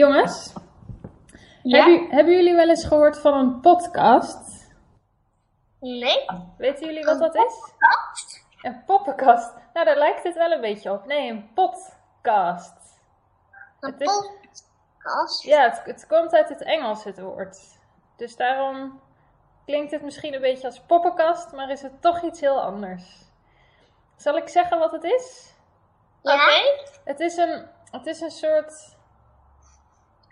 Jongens, Ja? hebben, hebben jullie wel eens gehoord van een podcast? Nee? Weten jullie wat dat is? Een poppenkast. Nou, daar lijkt het wel een beetje op. Nee, een podcast. Een Het is- podcast? Ja, het, het komt uit het Engels, het woord. Dus daarom klinkt het misschien een beetje als poppenkast, maar is het toch iets heel anders. Zal ik zeggen wat het is? Ja? Het is een, het is een soort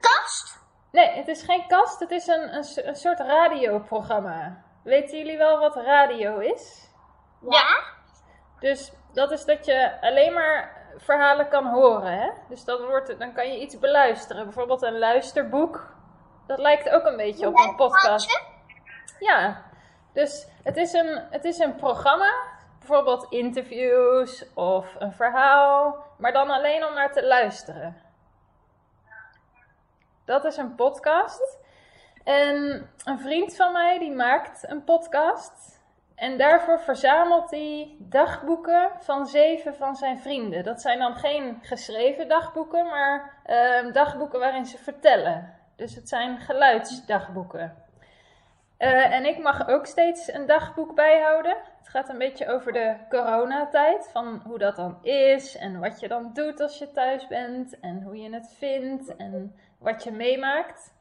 Kast? Nee, het is geen kast, het is een, een, een soort radioprogramma. Weten jullie wel wat radio is? Ja? Dus dat is dat je alleen maar verhalen kan horen. Hè? Dus dan, wordt het, dan kan je iets beluisteren. Bijvoorbeeld een luisterboek. Dat lijkt ook een beetje op een podcast. Ja, dus het is een, het is een programma. Bijvoorbeeld interviews of een verhaal. Maar dan alleen om naar te luisteren. Dat is een podcast. En een vriend van mij die maakt een podcast. En daarvoor verzamelt hij dagboeken van zeven van zijn vrienden. Dat zijn dan geen geschreven dagboeken, maar eh, dagboeken waarin ze vertellen. Dus het zijn geluidsdagboeken. Eh, en ik mag ook steeds een dagboek bijhouden. Het gaat een beetje over de coronatijd. Van hoe dat dan is en wat je dan doet als je thuis bent. En hoe je het vindt en wat je meemaakt.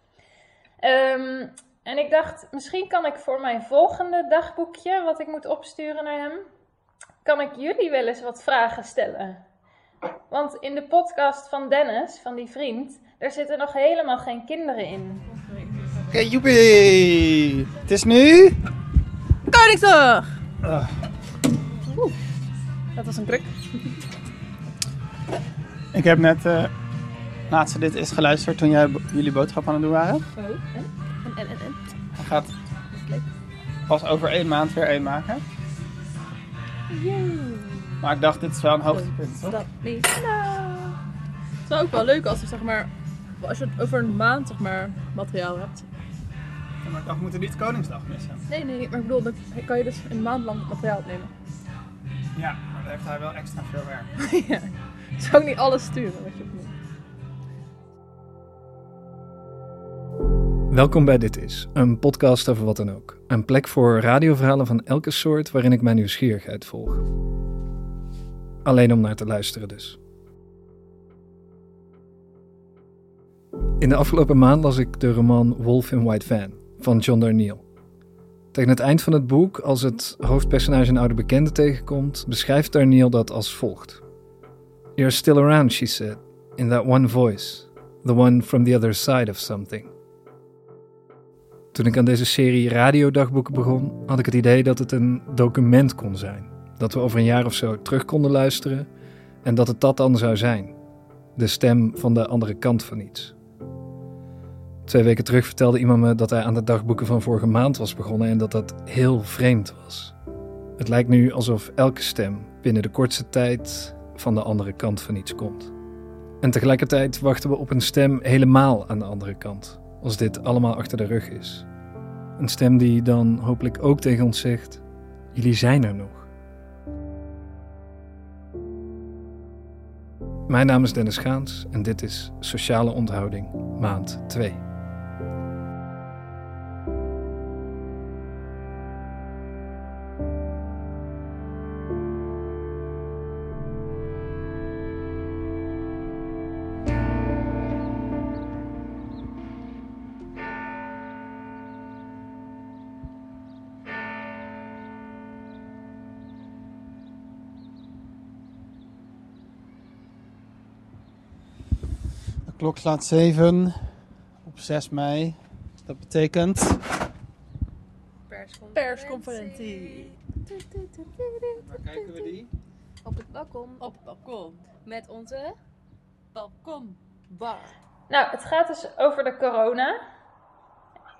Ehm, en ik dacht, misschien kan ik voor mijn volgende dagboekje, wat ik moet opsturen naar hem, kan ik jullie wel eens wat vragen stellen. Want in de podcast van Dennis, van die vriend, daar zitten nog helemaal geen kinderen in. Oké, joepie! Het is nu... Koningsdag! Ah. Oeh, dat was een druk. Ik heb net laatste dit is geluisterd toen jij, jullie boodschap aan het doen waren. Oh, en? En, en, en? Hij gaat pas over één maand weer één maken. Maar ik dacht, dit is wel een hoogtepunt, toch? Dat niet. Nou. Het is ook wel leuk als je zeg maar, als je het over een maand zeg maar materiaal hebt. Ja, Maar ik dacht, we moeten niet Koningsdag missen. Nee, nee, maar ik bedoel, dan kan je dus een maand lang materiaal opnemen. Ja, maar dan heeft hij wel extra veel werk. ja. Zou ook niet alles sturen wat je opneemt. Welkom bij Dit Is, een podcast over wat dan ook. Een plek voor radioverhalen van elke soort waarin ik mijn nieuwsgierigheid volg. Alleen om naar te luisteren dus. In de afgelopen maand las ik de roman Wolf in White Van van John Darnielle. Tegen het eind van het boek, als het hoofdpersonage een oude bekende tegenkomt, beschrijft Darnielle dat als volgt. You're still around, she said, in that one voice, the one from the other side of something. Toen ik aan deze serie radiodagboeken begon, had ik het idee dat het een document kon zijn. Dat we over een jaar of zo terug konden luisteren en dat het dat dan zou zijn. De stem van de andere kant van iets. Twee weken terug vertelde iemand me dat hij aan de dagboeken van vorige maand was begonnen en dat dat heel vreemd was. Het lijkt nu alsof elke stem binnen de kortste tijd van de andere kant van iets komt. En tegelijkertijd wachten we op een stem helemaal aan de andere kant, als dit allemaal achter de rug is. Een stem die dan hopelijk ook tegen ons zegt: Jullie zijn er nog. Mijn naam is Dennis Gaans en dit is Sociale Onthouding, maand 2. Klok slaat 7 op 6 mei. Dat betekent... Persconferentie. Persconferentie. Waar kijken we die? Op het balkon. Op het balkon. Met onze Balkonbar. Nou, het gaat dus over de corona.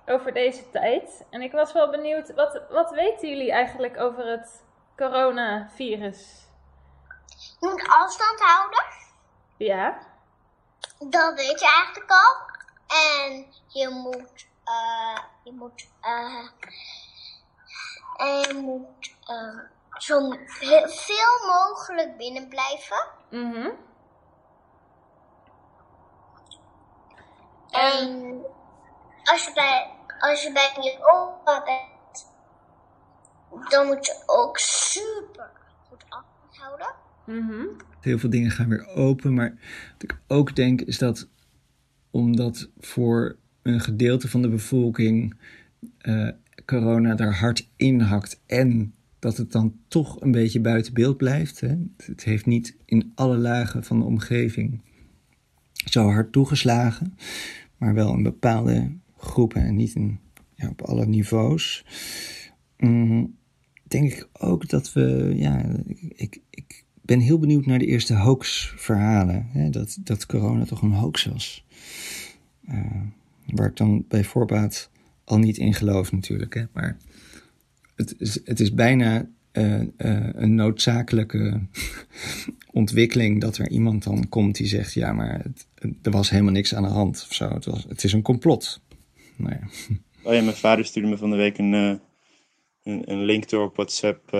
Over deze tijd. En ik was wel benieuwd, wat, wat weten jullie eigenlijk over het coronavirus? Je moet afstand houden. Ja? Dat weet je eigenlijk al. En je moet, eh, je moet, eh, en je moet eh, zo veel mogelijk binnen blijven. Mhm. En als je bij, als je bij je opa bent, dan moet je ook super goed afstand Mhm. Heel veel dingen gaan weer open. Maar wat ik ook denk is dat omdat voor een gedeelte van de bevolking eh, corona daar hard inhakt en dat het dan toch een beetje buiten beeld blijft. Hè? Het heeft niet in alle lagen van de omgeving zo hard toegeslagen, maar wel in bepaalde groepen en niet in, ja, op alle niveaus. Mm, denk ik ook dat we, ja, ik, ik ben heel benieuwd naar de eerste hoax-verhalen. Hè? Dat, dat corona toch een hoax was. Uh, waar ik dan bij voorbaat al niet in geloof natuurlijk. Hè? Maar het is, het is bijna uh, uh, een noodzakelijke ontwikkeling dat er iemand dan komt die zegt: ja, maar er was helemaal niks aan de hand of zo. Het, was, het is een complot. Nou ja. Oh ja, mijn vader stuurde me van de week een, een, een, link door op WhatsApp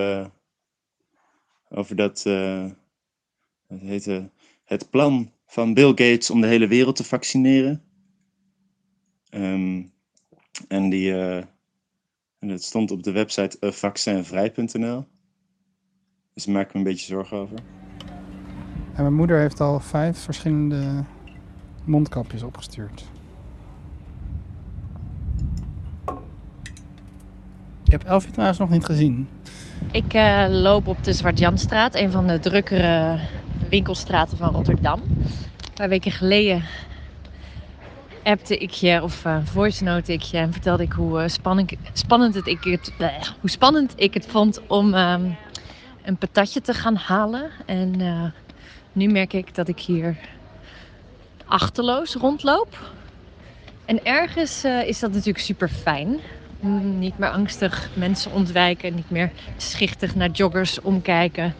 over dat. het heette het plan van Bill Gates om de hele wereld te vaccineren. Um, en die. En het stond op de website vaccinvrij.nl. Dus daar maak ik me een beetje zorgen over. En mijn moeder heeft al vijf verschillende mondkapjes opgestuurd. Ik heb Elfie trouwens nog niet gezien. Ik uh, loop op de Zwart-Janstraat, een van de drukkere winkelstraten van Rotterdam. Een paar weken geleden appte ik je of uh, voice note ik je en vertelde ik hoe, uh, spannend, spannend het ik het, hoe spannend ik het vond om um, een patatje te gaan halen. En nu merk ik dat ik hier achterloos rondloop. En ergens is dat natuurlijk super fijn. Mm, niet meer angstig mensen ontwijken, niet meer schichtig naar joggers omkijken.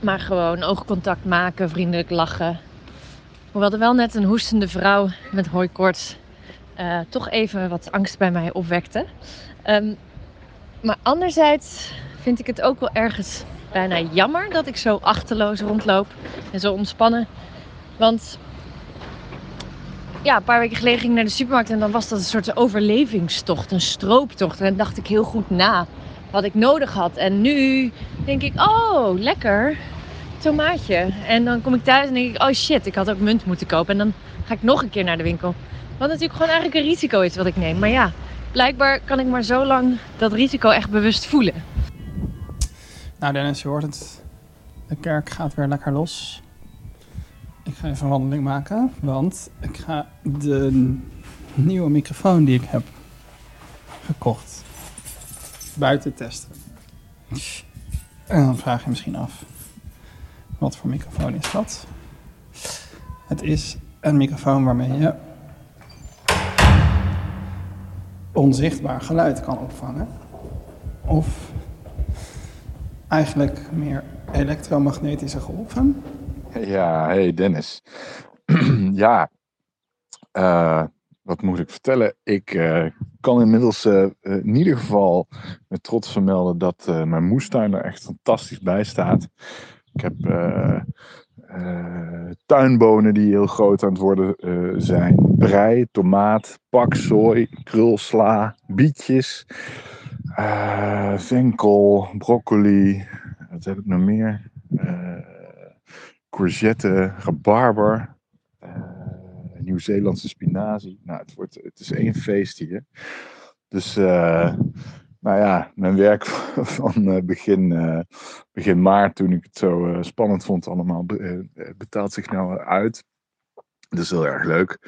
Maar gewoon oogcontact maken, vriendelijk lachen. Hoewel er wel net een hoestende vrouw met hooikoorts uh, toch even wat angst bij mij opwekte. Um, maar anderzijds vind ik het ook wel ergens bijna jammer dat ik zo achterloos rondloop en zo ontspannen. Want ja, een paar weken geleden ging ik naar de supermarkt en dan was dat een soort overlevingstocht, een strooptocht. En dan dacht ik heel goed na wat ik nodig had. En nu denk ik, oh, lekker tomaatje. En dan kom ik thuis en denk ik, oh shit, ik had ook munt moeten kopen. En dan ga ik nog een keer naar de winkel. Wat natuurlijk gewoon eigenlijk een risico is wat ik neem. Maar ja, blijkbaar kan ik maar zo lang dat risico echt bewust voelen. Nou Dennis, je hoort het. De kerk gaat weer lekker los. Ik ga even een wandeling maken, want ik ga de nieuwe microfoon die ik heb gekocht buiten testen. En dan vraag je misschien af, wat voor microfoon is dat? Het is een microfoon waarmee je onzichtbaar geluid kan opvangen. Of eigenlijk meer elektromagnetische golven. Ja, hey Dennis. ja, uh, wat moet ik vertellen? Ik uh, kan inmiddels uh, in ieder geval met trots vermelden dat mijn moestuin er echt fantastisch bij staat. Ik heb tuinbonen die heel groot aan het worden zijn. Brei, tomaat, paksoi, krulsla, bietjes, venkel, broccoli. Wat heb ik nog meer? Courgette, rabarber. Nieuw-Zeelandse spinazie. Nou, het, wordt, het is één feest hier. Dus nou ja, mijn werk van begin, uh, begin maart, toen ik het zo spannend vond allemaal, betaalt zich nou uit. Dat is heel erg leuk.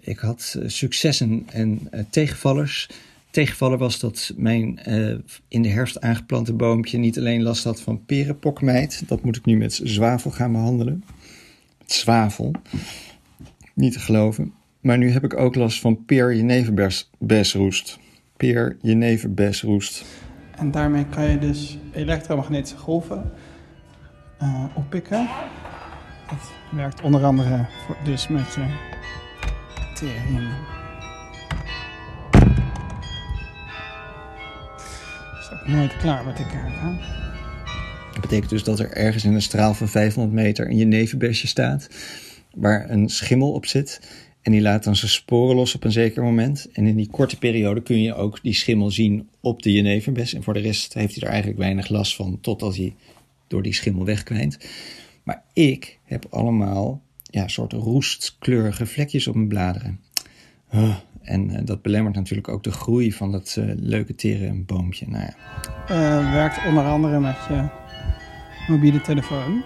ik had successen en tegenvallers. Tegenvaller was dat mijn in de herfst aangeplante boompje niet alleen last had van perenpokmijt. Dat moet ik nu met zwavel gaan behandelen. Met zwavel. Niet te geloven. Maar nu heb ik ook last van peer-jeneverbesroest peer, jenever, besroest. En daarmee kan je dus elektromagnetische golven uh, oppikken. Dat werkt onder andere dus met je nooit klaar met de hè? Dat betekent dus dat er ergens in een straal van 500 meter een jeneverbesje staat. waar een schimmel op zit. En die laat dan zijn sporen los op een zeker moment. En in die korte periode kun je ook die schimmel zien op de jeneverbes. En voor de rest heeft hij er eigenlijk weinig last van, totdat hij door die schimmel wegkwijnt. Maar ik heb allemaal ja, soort roestkleurige vlekjes op mijn bladeren. En eh, dat belemmert natuurlijk ook de groei van dat eh, leuke tere boompje. Nou ja. Eh, werkt onder andere met je mobiele telefoon.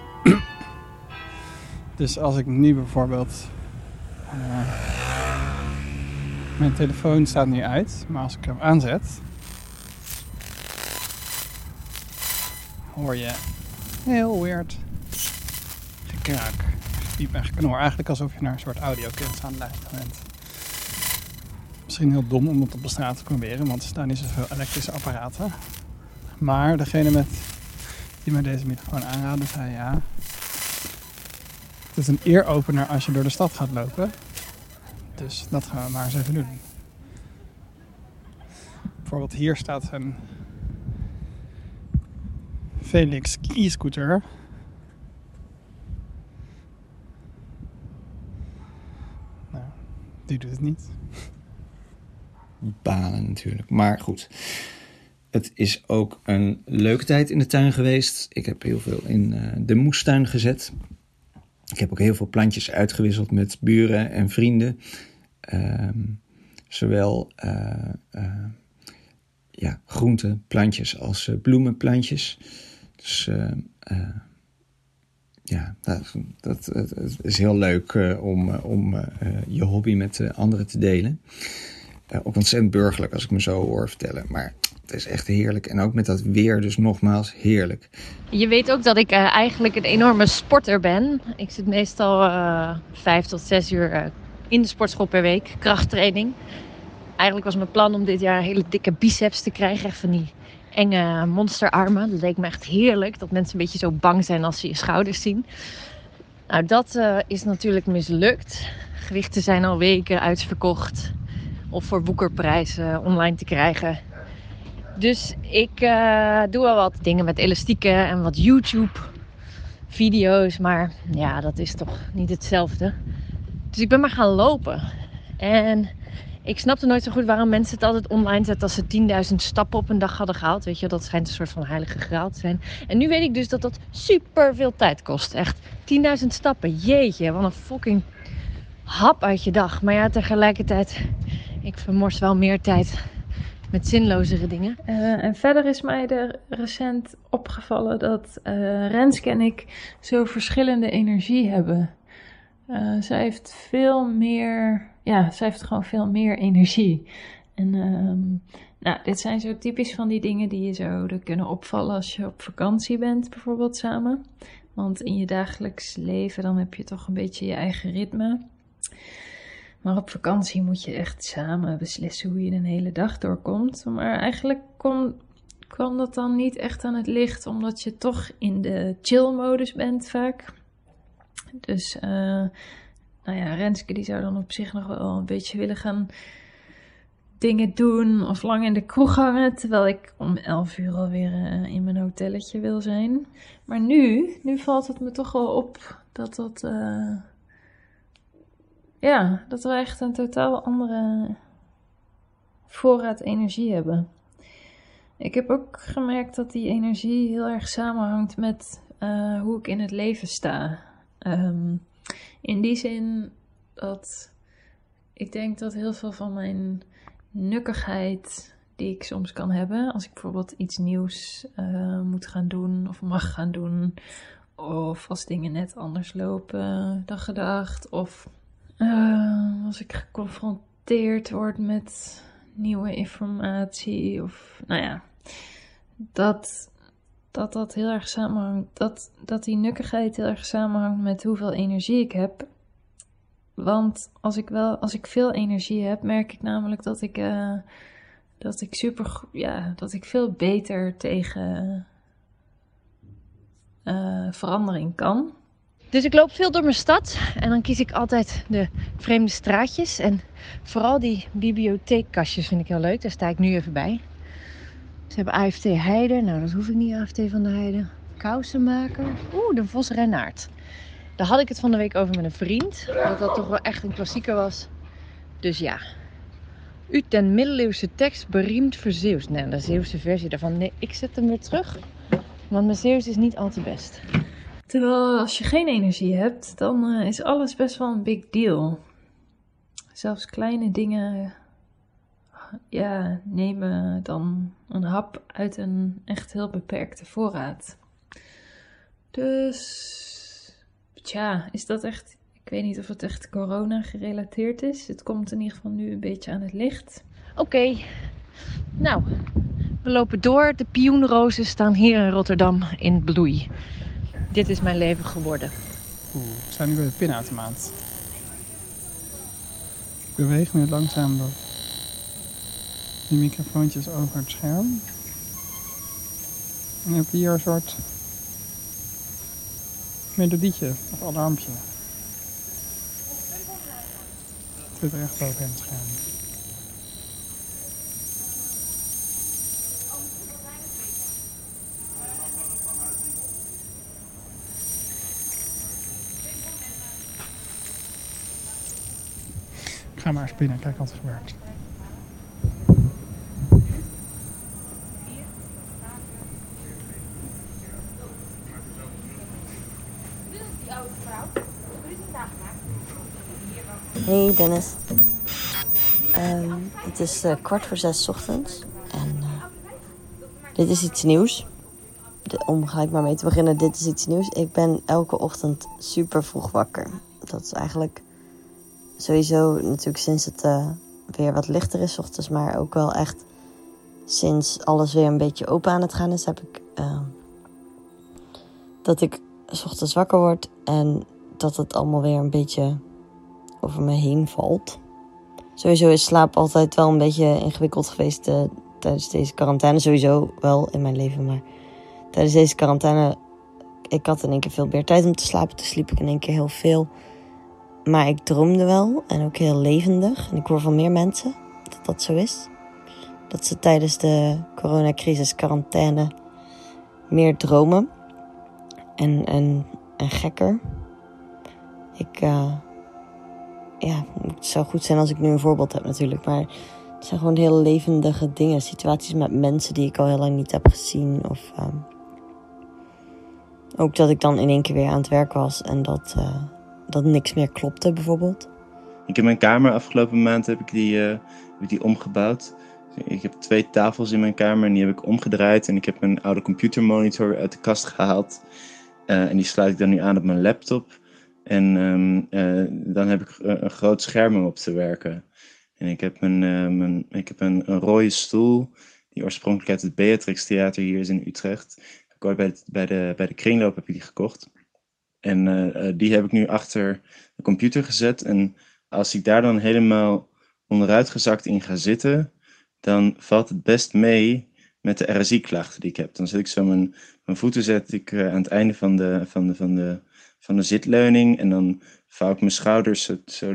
dus als ik nu bijvoorbeeld. mijn telefoon staat nu uit, maar als ik hem aanzet. hoor je heel weird gekraak. Piep en geknor. Eigenlijk alsof je naar een soort audiokunst aan het luisteren bent. Misschien heel dom om het op de straat te proberen, want er staan niet zoveel elektrische apparaten. Maar degene met, die mij deze microfoon aanraadde, zei ja. Het is een earopener als je door de stad gaat lopen. Dus dat gaan we maar eens even doen. Bijvoorbeeld hier staat een Felix e-scooter. Nou, die doet het niet. Balen natuurlijk. Maar goed. Het is ook een leuke tijd in de tuin geweest. Ik heb heel veel in eh, de moestuin gezet. Ik heb ook heel veel plantjes uitgewisseld met buren en vrienden. Ehm, zowel eh, ja, groenteplantjes als bloemenplantjes. Dus ja, dat, dat, is heel leuk om, om je hobby met anderen te delen. Ook ontzettend burgerlijk als ik me zo hoor vertellen. Maar het is echt heerlijk. En ook met dat weer, dus nogmaals, heerlijk. Je weet ook dat ik eh, eigenlijk een enorme sporter ben. Ik zit meestal eh, vijf tot zes uur in de sportschool per week, krachttraining. Eigenlijk was mijn plan om dit jaar hele dikke biceps te krijgen. Echt van die enge monsterarmen. Dat leek me echt heerlijk. Dat mensen een beetje zo bang zijn als ze je schouders zien. Nou, dat is natuurlijk mislukt. Gewichten zijn al weken uitverkocht. Of voor boekerprijs eh, online te krijgen. Dus ik eh, doe wel wat dingen met elastieken en wat YouTube-video's. Maar ja, dat is toch niet hetzelfde. Dus ik ben maar gaan lopen. En ik snapte nooit zo goed waarom mensen het altijd online zetten als ze 10.000 stappen op een dag hadden gehaald. Weet je, dat schijnt een soort van heilige graal te zijn. En nu weet ik dus dat dat super veel tijd kost. Echt 10.000 stappen. Jeetje, wat een fucking hap uit je dag. Maar ja, tegelijkertijd, ik vermors wel meer tijd met zinlozere dingen. Eh, en verder is mij er recent opgevallen dat eh Renske en ik zo verschillende energie hebben. Eh, zij heeft veel meer, ja, zij heeft gewoon veel meer energie. En ehm, nou, dit zijn zo typisch van die dingen die je zouden kunnen opvallen als je op vakantie bent, bijvoorbeeld samen. Want in je dagelijks leven dan heb je toch een beetje je eigen ritme. Maar op vakantie moet je echt samen beslissen hoe je een hele dag doorkomt. Maar eigenlijk kom, kwam dat dan niet echt aan het licht, omdat je toch in de chill-modus bent vaak. Dus, eh, nou ja, Renske die zou dan op zich nog wel een beetje willen gaan dingen doen of lang in de kroeg hangen. Terwijl ik om 11 uur alweer eh, in mijn hotelletje wil zijn. Maar nu, nu valt het me toch wel op dat dat... eh, ja, dat we echt een totaal andere voorraad energie hebben. Ik heb ook gemerkt dat die energie heel erg samenhangt met eh, hoe ik in het leven sta. Ehm, in die zin dat ik denk dat heel veel van mijn nukkigheid die ik soms kan hebben, als ik bijvoorbeeld iets nieuws eh, moet gaan doen of mag gaan doen, of als dingen net anders lopen dan gedacht, of eh, als ik geconfronteerd word met nieuwe informatie, of nou ja, dat dat, dat heel erg samenhangt, dat, dat die nukkigheid heel erg samenhangt met hoeveel energie ik heb. Want als ik wel, als ik veel energie heb, merk ik namelijk dat ik, eh, dat ik super, ja, dat ik veel beter tegen eh, verandering kan. Dus ik loop veel door mijn stad en dan kies ik altijd de vreemde straatjes. En vooral die bibliotheekkastjes vind ik heel leuk. Daar sta ik nu even bij. Ze hebben AFT Heide. Nou, dat hoef ik niet, AFT van de Heide. Kousenmaker. Oeh, de Vos Renaard. Daar had ik het van de week over met een vriend. Dat dat toch wel echt een klassieker was. Dus ja. U ten middeleeuwse tekst beriemt verzeeuwd. Nee, de Zeeuwse versie daarvan. Nee, ik zet hem weer terug. Want mijn Zeeuws is niet al te best. Terwijl als je geen energie hebt, dan eh, is alles best wel een big deal. Zelfs kleine dingen ja, nemen dan een hap uit een echt heel beperkte voorraad. Dus, tja, is dat echt, ik weet niet of het echt corona gerelateerd is. Het komt in ieder geval nu een beetje aan het licht. Oké, nou, we lopen door. De pioenrozen staan hier in Rotterdam in bloei. Dit is mijn leven geworden. Oeh, we zijn nu bij de pinautomaat. Beweeg nu langzaam die microfoontjes over het scherm. En heb hier een soort melodietje of alarmpje. Het zit er echt boven het scherm. Ga maar eens binnen, kijken wat er gebeurt. Hey Dennis. Ehm, het is eh, kwart voor zes ochtends. En eh, dit is iets nieuws. De- om gelijk maar mee te beginnen, dit is iets nieuws. Ik ben elke ochtend super vroeg wakker. Dat is eigenlijk sowieso natuurlijk sinds het eh, weer wat lichter is ochtends. Maar ook wel echt sinds alles weer een beetje open aan het gaan is, heb ik... eh, dat ik 's ochtends wakker word en dat het allemaal weer een beetje over me heen valt. Sowieso is slaap altijd wel een beetje ingewikkeld geweest eh, tijdens deze quarantaine. Sowieso wel in mijn leven, maar tijdens deze quarantaine... Ik had in één keer veel meer tijd om te slapen. Toen sliep ik in één keer heel veel. Maar ik droomde wel en ook heel levendig. En ik hoor van meer mensen dat dat zo is. Dat ze tijdens de coronacrisis, quarantaine, meer dromen. En, en, en gekker. Ik... eh, ja, het zou goed zijn als ik nu een voorbeeld heb natuurlijk. Maar het zijn gewoon hele levendige dingen. Situaties met mensen die ik al heel lang niet heb gezien. Of ehm, ook dat ik dan in één keer weer aan het werk was. En dat, eh, dat niks meer klopte bijvoorbeeld. Ik heb mijn kamer afgelopen maand heb ik die, eh, heb die omgebouwd. Ik heb twee tafels in mijn kamer en die heb ik omgedraaid. En ik heb mijn oude computermonitor uit de kast gehaald. Eh, en die sluit ik dan nu aan op mijn laptop. En ehm, eh, dan heb ik een groot scherm om op te werken. En ik heb een, mijn, ik heb een, een rode stoel, die oorspronkelijk uit het Beatrix Theater hier is in Utrecht. Ik bij, de, bij, de, bij de kringloop heb ik die gekocht. En eh, eh, die heb ik nu achter de computer gezet. En als ik daar dan helemaal onderuit gezakt in ga zitten, dan valt het best mee met de RSI-klachten die ik heb. Dan zet ik zo mijn, mijn voeten zet ik, eh, aan het einde van de, van, de, van, de, van de zitleuning. En dan vouw ik mijn schouders zo, zo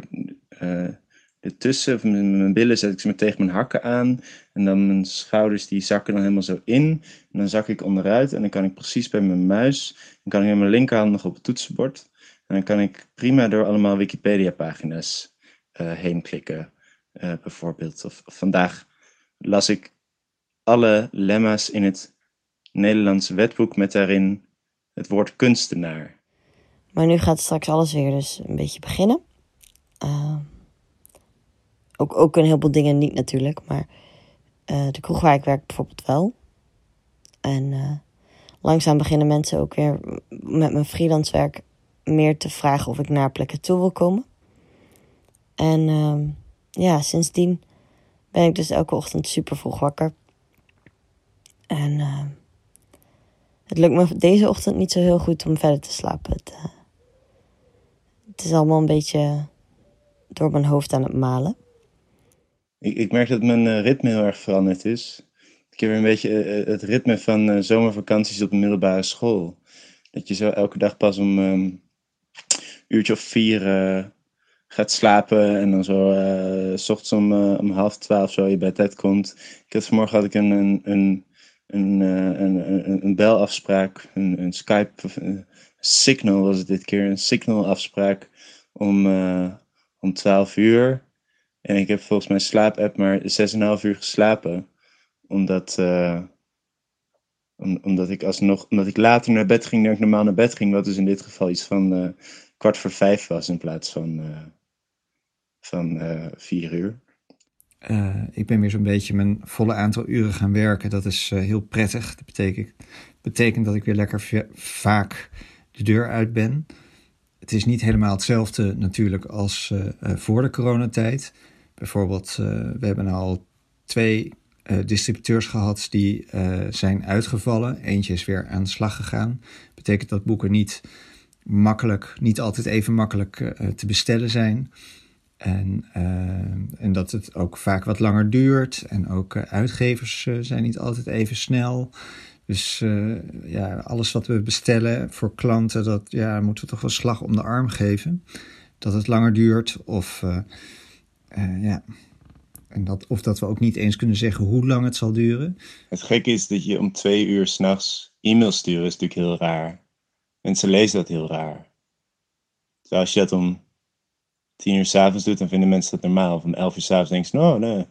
ertussen. Of mijn, billen zet ik ze met tegen mijn hakken aan. En dan mijn schouders die zakken dan helemaal zo in. En dan zak ik onderuit. En dan kan ik precies bij mijn muis. Dan kan ik met mijn linkerhand nog op het toetsenbord. En dan kan ik prima door allemaal Wikipedia-pagina's eh, heen klikken. eh, bijvoorbeeld. Of, vandaag las ik alle lemma's in het Nederlands wetboek met daarin het woord kunstenaar. Maar nu gaat straks alles weer dus een beetje beginnen. Eh, ook, ook een heleboel dingen niet natuurlijk. Maar eh, de kroeg waar ik werk bijvoorbeeld wel. En eh, langzaam beginnen mensen ook weer met mijn freelance werk meer te vragen of ik naar plekken toe wil komen. En ehm, ja, sindsdien ben ik dus elke ochtend super vroeg wakker. En ehm, het lukt me deze ochtend niet zo heel goed om verder te slapen. Het, eh, het is allemaal een beetje door mijn hoofd aan het malen. Ik, ik merk dat mijn eh, ritme heel erg veranderd is. Ik heb weer een beetje eh, het ritme van eh, zomervakanties op de middelbare school. Dat je zo elke dag pas om een uurtje of vier eh, gaat slapen en dan zo eh, s ochtends om, eh, half twaalf zo je bij tijd komt. Ik had vanmorgen had ik een, een, een, een, eh, een, een, een belafspraak, een, een Skype, eh, Signal was het dit keer, een Signal afspraak om, eh, om 12 uur. En ik heb volgens mijn slaapapp maar 6,5 uur geslapen. Omdat, om- omdat ik alsnog, omdat ik later naar bed ging dan ik normaal naar bed ging. Wat dus in dit geval iets van eh, kwart voor vijf was in plaats van, eh, van vier uur. Ik ben weer zo'n beetje mijn volle aantal uren gaan werken. Dat is heel prettig. Dat betekent, betekent dat ik weer lekker va- vaak de deur uit ben. Het is niet helemaal hetzelfde natuurlijk als voor de coronatijd. Bijvoorbeeld, eh, we hebben al twee eh, distributeurs gehad die eh, zijn uitgevallen. Eentje is weer aan de slag gegaan. Betekent dat boeken niet makkelijk, niet altijd even makkelijk te bestellen zijn. En, en dat het ook vaak wat langer duurt. En ook uitgevers zijn niet altijd even snel. Dus ja, alles wat we bestellen voor klanten, dat ja, moeten we toch wel slag om de arm geven. Dat het langer duurt. Of, eh, ja. en dat, of dat we ook niet eens kunnen zeggen hoe lang het zal duren. Het gekke is dat je om twee uur s'nachts e-mail sturen is natuurlijk heel raar. Mensen lezen dat heel raar. Dus als je dat om tien uur s'avonds doet, dan vinden mensen dat normaal. Of om elf uur s'avonds denken ze, nou, nee,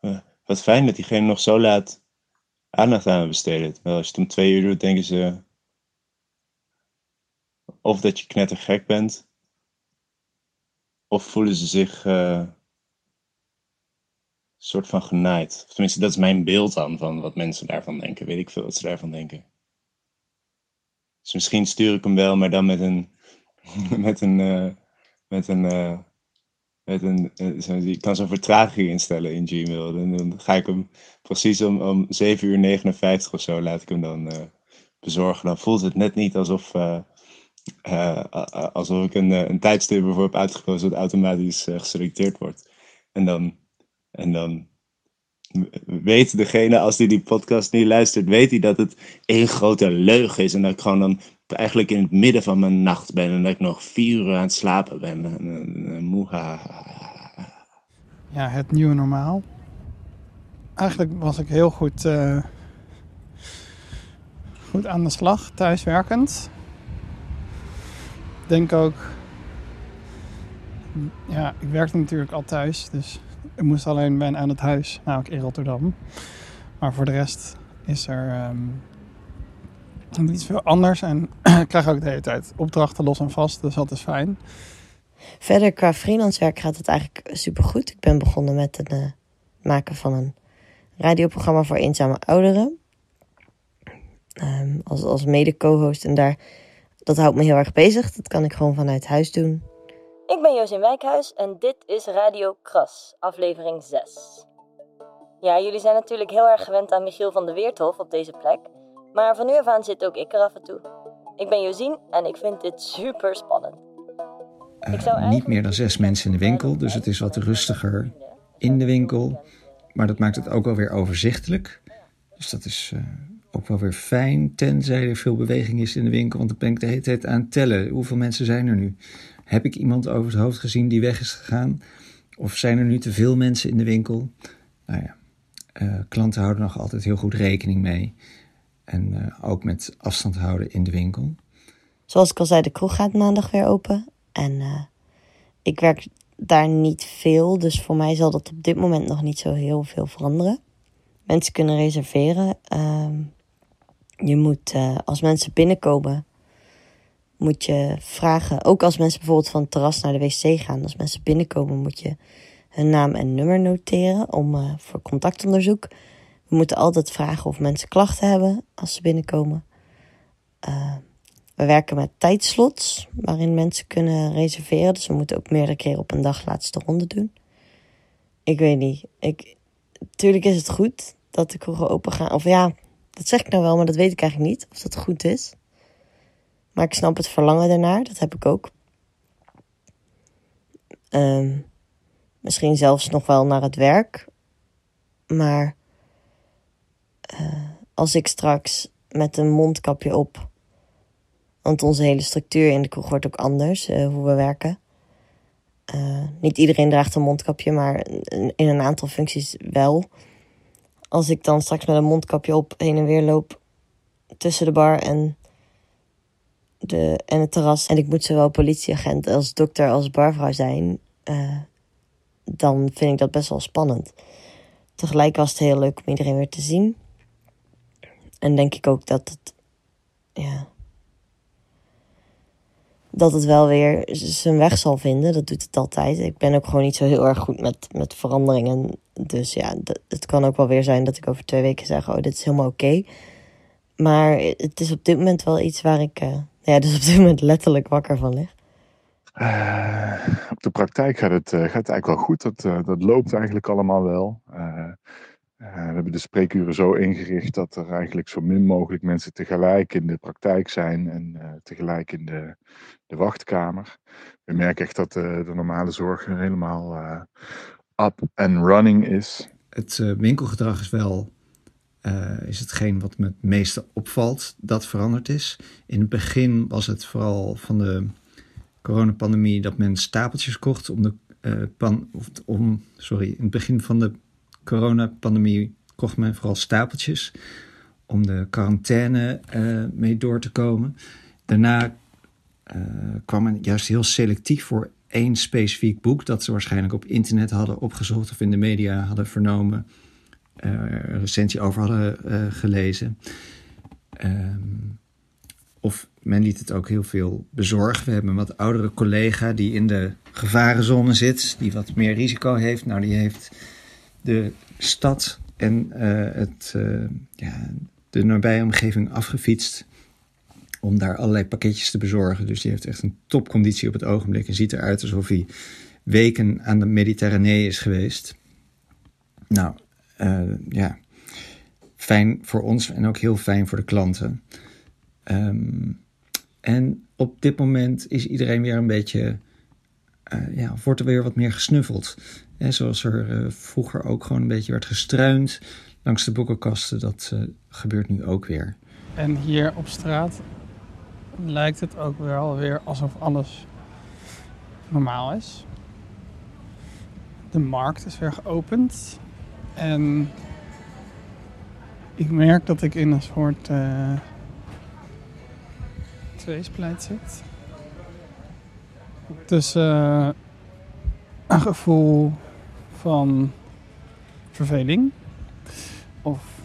eh, wat fijn dat diegene nog zo laat aandacht aan besteden. Terwijl als je het om twee uur doet, denken ze of dat je knettergek bent, of voelen ze zich eh, soort van genaaid. Of tenminste, dat is mijn beeld dan van wat mensen daarvan denken. Weet ik veel wat ze daarvan denken. Dus misschien stuur ik hem wel, maar dan met een. met een. eh, met een. eh, met een ik kan zo'n vertraging instellen in Gmail. Dan, dan ga ik hem precies om, om 7 uur 59 of zo laat ik hem dan bezorgen. Dan voelt het net niet alsof, alsof ik een, een tijdstip ervoor heb uitgekozen dat automatisch geselecteerd wordt. En dan, en dan weet degene, als die die podcast niet luistert, weet hij dat het één grote leugen is. En dat ik gewoon dan eigenlijk in het midden van mijn nacht ben. En dat ik nog vier uur aan het slapen ben. En. Ja, het nieuwe normaal. Eigenlijk was ik heel goed, eh, goed aan de slag, thuiswerkend. Ik denk ook... Ja, ik werkte natuurlijk al thuis, dus ik moest alleen ben aan het huis, namelijk in Rotterdam. Maar voor de rest is er ehm, niet veel anders. En ik krijg ook de hele tijd opdrachten los en vast, dus dat is fijn. Verder qua freelancewerk gaat het eigenlijk supergoed. Ik ben begonnen met het eh, maken van een radioprogramma voor eenzame ouderen. Ehm, als, als mede-co-host. En daar, dat houdt me heel erg bezig. Dat kan ik gewoon vanuit huis doen. Ik ben Josien Wijkhuis en dit is Radio Kras, aflevering 6. Ja, jullie zijn natuurlijk heel erg gewend aan Michiel van der Weerthof op deze plek. Maar van nu af aan zit ook ik er af en toe. Ik ben Josien en ik vind dit super spannend. Eh, niet meer dan zes mensen in de winkel, dus het is wat rustiger in de winkel. Maar dat maakt het ook wel weer overzichtelijk. Dus dat is eh, ook wel weer fijn, tenzij er veel beweging is in de winkel. Want dan ben ik de hele tijd aan het tellen. Hoeveel mensen zijn er nu? Heb ik iemand over het hoofd gezien die weg is gegaan? Of zijn er nu te veel mensen in de winkel? Nou ja, eh, klanten houden nog altijd heel goed rekening mee. En eh, ook met afstand houden in de winkel. Zoals ik al zei, de kroeg gaat maandag weer open. En eh, ik werk daar niet veel, dus voor mij zal dat op dit moment nog niet zo heel veel veranderen. Mensen kunnen reserveren. Ehm, je moet, als mensen binnenkomen, moet je vragen. Ook als mensen bijvoorbeeld van het terras naar de wc gaan. Als mensen binnenkomen, moet je hun naam en nummer noteren om, eh, voor contactonderzoek. We moeten altijd vragen of mensen klachten hebben als ze binnenkomen. Eh, we werken met tijdslots waarin mensen kunnen reserveren. Dus we moeten ook meerdere keren op een dag laatste ronde doen. Ik weet niet. Ik, tuurlijk is het goed dat de kroegen open gaan. Of ja, dat zeg ik nou wel, maar dat weet ik eigenlijk niet of dat goed is. Maar ik snap het verlangen daarnaar. Dat heb ik ook. Ehm, misschien zelfs nog wel naar het werk. Maar eh, als ik straks met een mondkapje op want onze hele structuur in de kroeg wordt ook anders, eh, hoe we werken. Eh, niet iedereen draagt een mondkapje, maar in in een aantal functies wel. Als ik dan straks met een mondkapje op heen en weer loop tussen de bar en de, en het terras. En ik moet zowel politieagent als dokter als barvrouw zijn. eh, dan vind ik dat best wel spannend. Tegelijk was het heel leuk om iedereen weer te zien. En denk ik ook dat het. Ja. Dat het wel weer zijn weg zal vinden. Dat doet het altijd. Ik ben ook gewoon niet zo heel erg goed met, met veranderingen. Dus ja, het kan ook wel weer zijn dat ik over twee weken zeg: Oh, dit is helemaal oké. Maar het is op dit moment wel iets waar ik. eh, ja, dus op dit moment letterlijk wakker van lig. Eh, op de praktijk gaat het, eh, gaat het eigenlijk wel goed. Dat, eh, dat loopt eigenlijk allemaal wel. Eh, eh, we hebben de spreekuren zo ingericht dat er eigenlijk zo min mogelijk mensen tegelijk in de praktijk zijn en eh, tegelijk in de, de wachtkamer. We merken echt dat de, de normale zorg helemaal eh, up and running is. Het winkelgedrag is wel is hetgeen wat me het meeste opvalt dat veranderd is. In het begin was het vooral van de coronapandemie dat men stapeltjes kocht om de eh, pan, of om, sorry, in het begin van de coronapandemie kocht men vooral stapeltjes om de quarantaine eh, mee door te komen. Daarna eh, kwam men juist heel selectief voor één specifiek boek dat ze waarschijnlijk op internet hadden opgezocht of in de media hadden vernomen, eh, een recensie over hadden eh, gelezen. Ehm, of men liet het ook heel veel bezorgen. We hebben een wat oudere collega die in de gevarenzone zit, die wat meer risico heeft. Nou, die heeft de stad en eh, het, eh, ja, de nabije omgeving afgefietst om daar allerlei pakketjes te bezorgen. Dus die heeft echt een topconditie op het ogenblik en ziet eruit alsof hij weken aan de Mediterranee is geweest. Nou, eh, ja, fijn voor ons en ook heel fijn voor de klanten. Ehm, en op dit moment is iedereen weer een beetje, eh, ja, wordt er weer wat meer gesnuffeld. Hè, zoals er eh, vroeger ook gewoon een beetje werd gestruind langs de boekenkasten, dat eh, gebeurt nu ook weer. En hier op straat lijkt het ook weer alsof alles normaal is. De markt is weer geopend. En ik merk dat ik in een soort eh tweespleit zit. Tussen eh, een gevoel van verveling. Of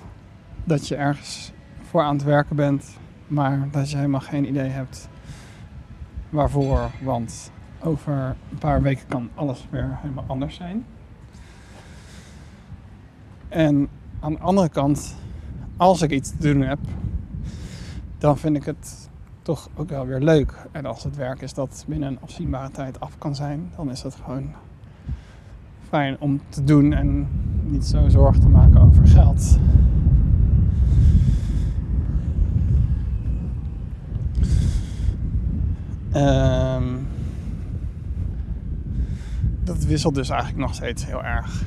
dat je ergens voor aan het werken bent, maar dat je helemaal geen idee hebt waarvoor. Want over een paar weken kan alles weer helemaal anders zijn. En aan de andere kant, als ik iets te doen heb, dan vind ik het toch ook wel weer leuk. En als het werk is dat binnen een afzienbare tijd af kan zijn, dan is het gewoon fijn om te doen en niet zo zorgen te maken over geld. Ehm, dat wisselt dus eigenlijk nog steeds heel erg.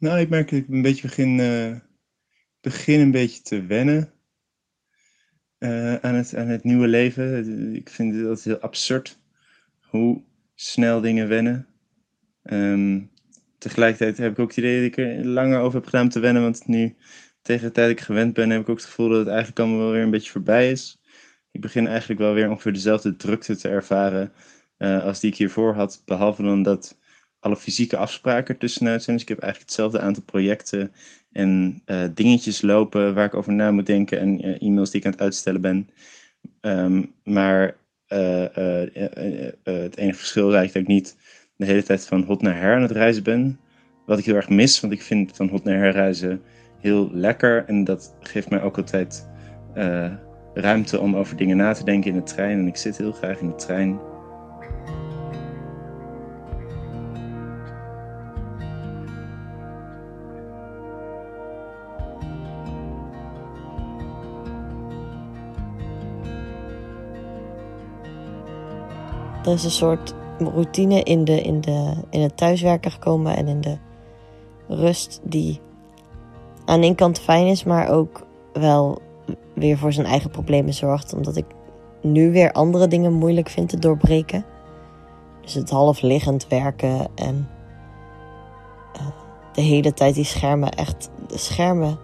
Nou, ik merk dat ik een beetje begin, eh, begin een beetje te wennen eh, aan, het, aan het nieuwe leven. Ik vind het altijd heel absurd hoe snel dingen wennen. Ehm, tegelijkertijd heb ik ook het idee dat ik er langer over heb gedaan om te wennen. Want nu, tegen de tijd dat ik gewend ben, heb ik ook het gevoel dat het eigenlijk allemaal wel weer een beetje voorbij is. Ik begin eigenlijk wel weer ongeveer dezelfde drukte te ervaren eh, als die ik hiervoor had. Behalve dan dat alle fysieke afspraken tussenuit zijn. Dus ik heb eigenlijk hetzelfde aantal projecten en eh, dingetjes lopen waar ik over na moet denken. En eh, e-mails die ik aan het uitstellen ben. Ehm, maar eh, eh, eh, eh, het enige verschil is eigenlijk dat ik niet de hele tijd van hot naar her aan het reizen ben. Wat ik heel erg mis, want ik vind van hot naar her reizen heel lekker. En dat geeft mij ook altijd eh, ruimte om over dingen na te denken in de trein. En ik zit heel graag in de trein. Er is een soort routine in, de, in, de, in het thuiswerken gekomen en in de rust die aan de kant fijn is, maar ook wel weer voor zijn eigen problemen zorgt. Omdat ik nu weer andere dingen moeilijk vind te doorbreken. Dus het half liggend werken en eh, de hele tijd die schermen, echt de schermen.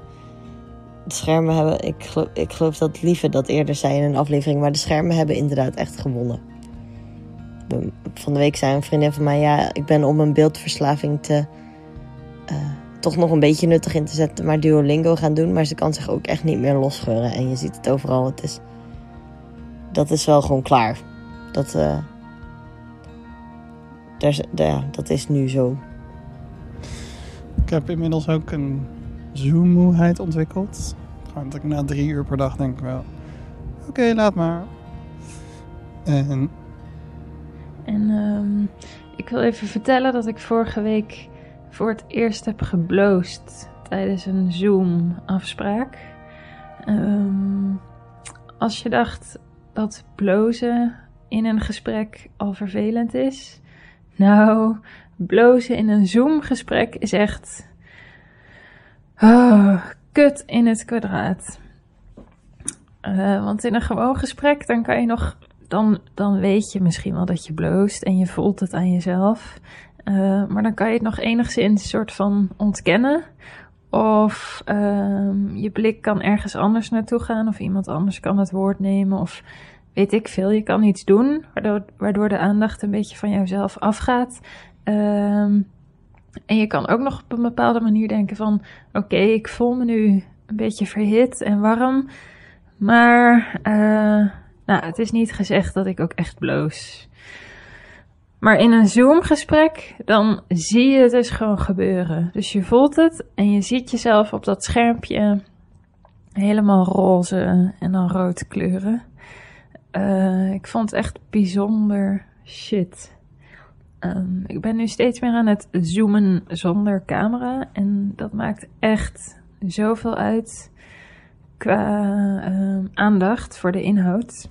schermen hebben. Ik geloof, ik geloof dat Lieve dat eerder zei in een aflevering. Maar de schermen hebben inderdaad echt gewonnen. Van de week zei een vriendin van mij: Ja, ik ben om mijn beeldverslaving te. eh, toch nog een beetje nuttig in te zetten. Maar Duolingo gaan doen. Maar ze kan zich ook echt niet meer losgeuren. En je ziet het overal. Het is. Dat is wel gewoon klaar. Dat. eh daar- ja, dat is nu zo. Ik heb inmiddels ook een zoommoeheid ontwikkeld. Gewoon dat ik na drie uur per dag denk wel... Oké, laat maar. En En ehm, ik wil even vertellen dat ik vorige week voor het eerst heb gebloost tijdens een Zoom-afspraak. Ehm, als je dacht dat blozen in een gesprek al vervelend is, nou, blozen in een Zoom-gesprek is echt. ah, kut in het kwadraat. Eh, want in een gewoon gesprek, dan kan je nog. Dan, dan weet je misschien wel dat je bloost en je voelt het aan jezelf. Eh, maar dan kan je het nog enigszins soort van ontkennen. Of ehm, je blik kan ergens anders naartoe gaan. Of iemand anders kan het woord nemen. Of weet ik veel. Je kan iets doen waardoor, de aandacht een beetje van jouzelf afgaat. Ehm, en je kan ook nog op een bepaalde manier denken van... Oké, ik voel me nu een beetje verhit en warm. Maar eh, nou, het is niet gezegd dat ik ook echt bloos. Maar in een Zoom-gesprek, dan zie je het dus gewoon gebeuren. Dus je voelt het en je ziet jezelf op dat schermpje helemaal roze en dan rood kleuren. Eh, ik vond het echt bijzonder shit. Ehm, ik ben nu steeds meer aan het zoomen zonder camera. En dat maakt echt zoveel uit qua ehm, aandacht voor de inhoud.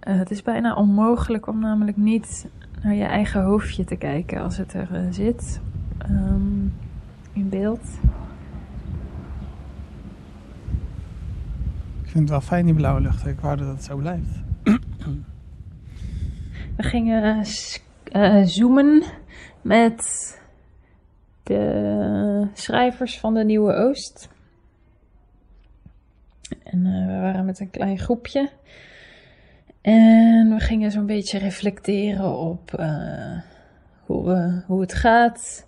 Eh, het is bijna onmogelijk om namelijk niet naar je eigen hoofdje te kijken als het er eh, zit ehm, in beeld. ik vind het wel fijn die blauwe lucht. Ik wou dat het zo blijft. We gingen eh, zoomen met de schrijvers van de Nieuwe Oost. En we waren met een klein groepje. En we gingen zo'n beetje reflecteren op eh, hoe, we, hoe het gaat.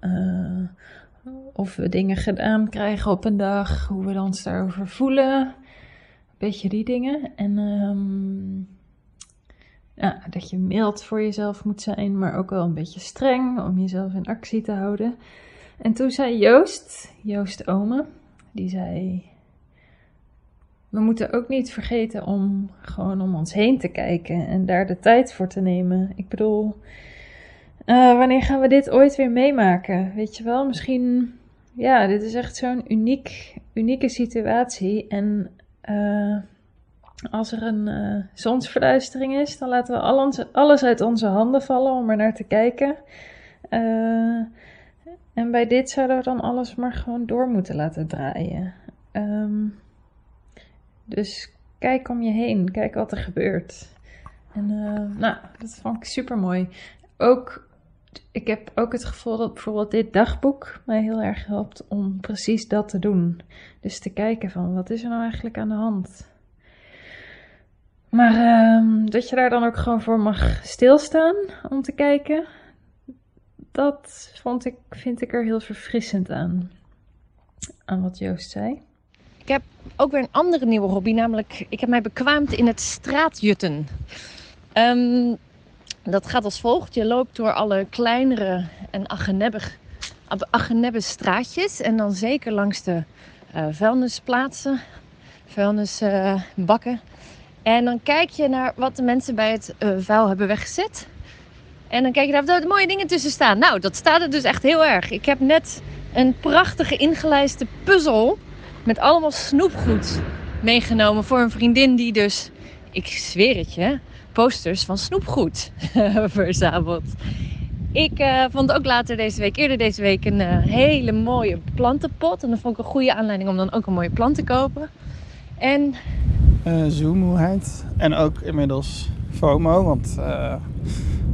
eh, of we dingen gedaan krijgen op een dag. Hoe we ons daarover voelen. Een beetje die dingen. En ehm, ja, dat je mild voor jezelf moet zijn, maar ook wel een beetje streng om jezelf in actie te houden. En toen zei Joost, Joost Ome, die zei: We moeten ook niet vergeten om gewoon om ons heen te kijken en daar de tijd voor te nemen. Ik bedoel, eh, wanneer gaan we dit ooit weer meemaken? Weet je wel, misschien, ja, dit is echt zo'n uniek, unieke situatie. En eh, als er een eh, zonsverduistering is, dan laten we al onze, alles uit onze handen vallen om er naar te kijken. En bij dit zouden we dan alles maar gewoon door moeten laten draaien. Ehm, dus kijk om je heen, kijk wat er gebeurt. En eh, nou, dat vond ik super mooi. Ook, ik heb ook het gevoel dat bijvoorbeeld dit dagboek mij heel erg helpt om precies dat te doen. Dus te kijken van wat is er nou eigenlijk aan de hand. Maar ehm, dat je daar dan ook gewoon voor mag stilstaan om te kijken, dat vond ik, vind ik er heel verfrissend aan. Aan wat Joost zei. Ik heb ook weer een andere nieuwe hobby, namelijk ik heb mij bekwaamd in het straatjutten. Ehm, dat gaat als volgt. Je loopt door alle kleinere en aggenebbe straatjes en dan zeker langs de eh, vuilnisplaatsen, vuilnisbakken. en dan kijk je naar wat de mensen bij het eh, vuil hebben weggezet. En dan kijk je daar er mooie dingen tussen staan. Nou, dat staat er dus echt heel erg. Ik heb net een prachtige ingelijste puzzel met allemaal snoepgoed meegenomen voor een vriendin die dus, ik zweer het je, posters van snoepgoed verzamelt. Ik eh, vond ook later deze week, eerder deze week, een eh, hele mooie plantenpot. En dat vond ik een goede aanleiding om dan ook een mooie plant te kopen. En zoommoeheid. En ook inmiddels FOMO. Want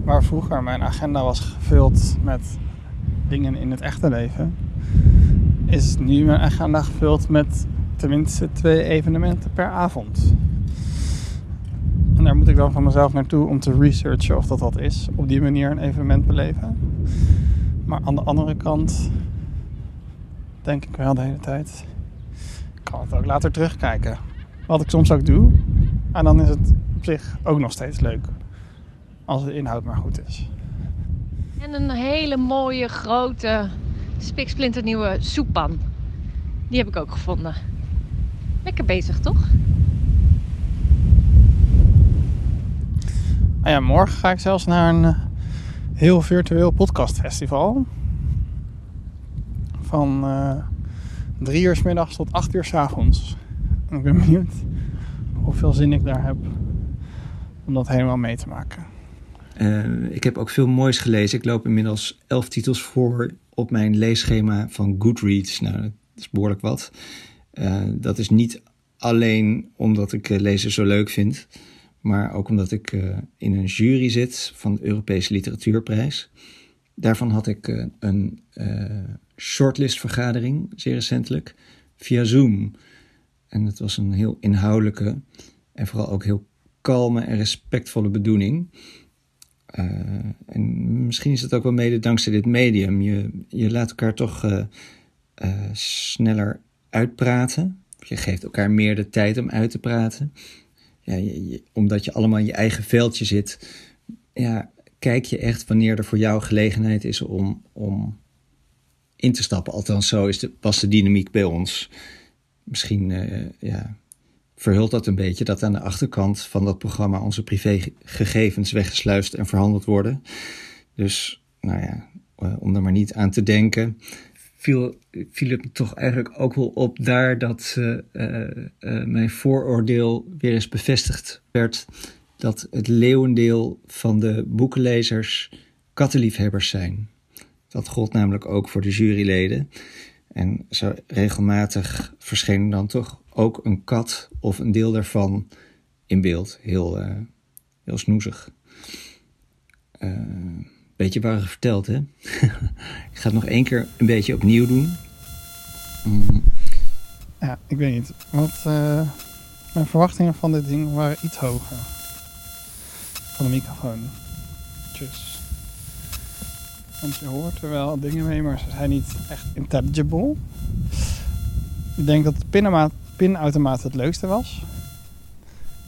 waar vroeger mijn agenda was gevuld met dingen in het echte leven, is nu mijn agenda gevuld met tenminste twee evenementen per avond. En daar moet ik dan van mezelf naartoe om te researchen of dat wat is. Op die manier een evenement beleven. Maar aan de andere kant denk ik wel de hele tijd. Ik kan het ook later terugkijken. Wat ik soms ook doe. En dan is het op zich ook nog steeds leuk. Als de inhoud maar goed is. En een hele mooie, grote, spiksplinternieuwe soeppan. Die heb ik ook gevonden. Lekker bezig, toch? Nou ja, morgen ga ik zelfs naar een eh, heel virtueel podcastfestival. Van eh, drie uur s middags tot acht uur s avonds. En ik ben benieuwd hoeveel zin ik daar heb om dat helemaal mee te maken. Uh, ik heb ook veel moois gelezen. Ik loop inmiddels elf titels voor op mijn leesschema van Goodreads. Nou, dat is behoorlijk wat. Uh, dat is niet alleen omdat ik uh, lezen zo leuk vind, maar ook omdat ik in een jury zit van de Europese Literatuurprijs. Daarvan had ik een shortlistvergadering, zeer recentelijk, via Zoom. En het was een heel inhoudelijke en vooral ook heel kalme en respectvolle bedoeling. Uh, en misschien is het ook wel mede dankzij dit medium. Je, je laat elkaar toch uh, uh, sneller uitpraten. Je geeft elkaar meer de tijd om uit te praten. Ja, je, omdat je allemaal in je eigen veldje zit, ja, kijk je echt wanneer er voor jou gelegenheid is om, om in te stappen. Althans, zo is de, was de dynamiek bij ons. Misschien ja, verhult dat een beetje dat aan de achterkant van dat programma onze privégegevens weggesluist en verhandeld worden. Dus, nou ja, om er maar niet aan te denken, viel, viel het me toch eigenlijk ook wel op daar dat uh, uh, mijn vooroordeel weer eens bevestigd werd. Dat het leeuwendeel van de boekenlezers kattenliefhebbers zijn. Dat gold namelijk ook voor de juryleden. En zo regelmatig verscheen dan toch ook een kat of een deel daarvan in beeld. Heel, uh, heel snoezig. Uh, beetje waar verteld, hè? ik ga het nog één keer een beetje opnieuw doen. Mm. Ja, ik weet niet. Want uh, mijn verwachtingen van dit ding waren iets hoger. Van de microfoon. Tjus. Want je hoort er wel dingen mee, maar ze zijn niet echt intelligible. Ik denk dat de pinautomaat, pinautomaat het leukste was.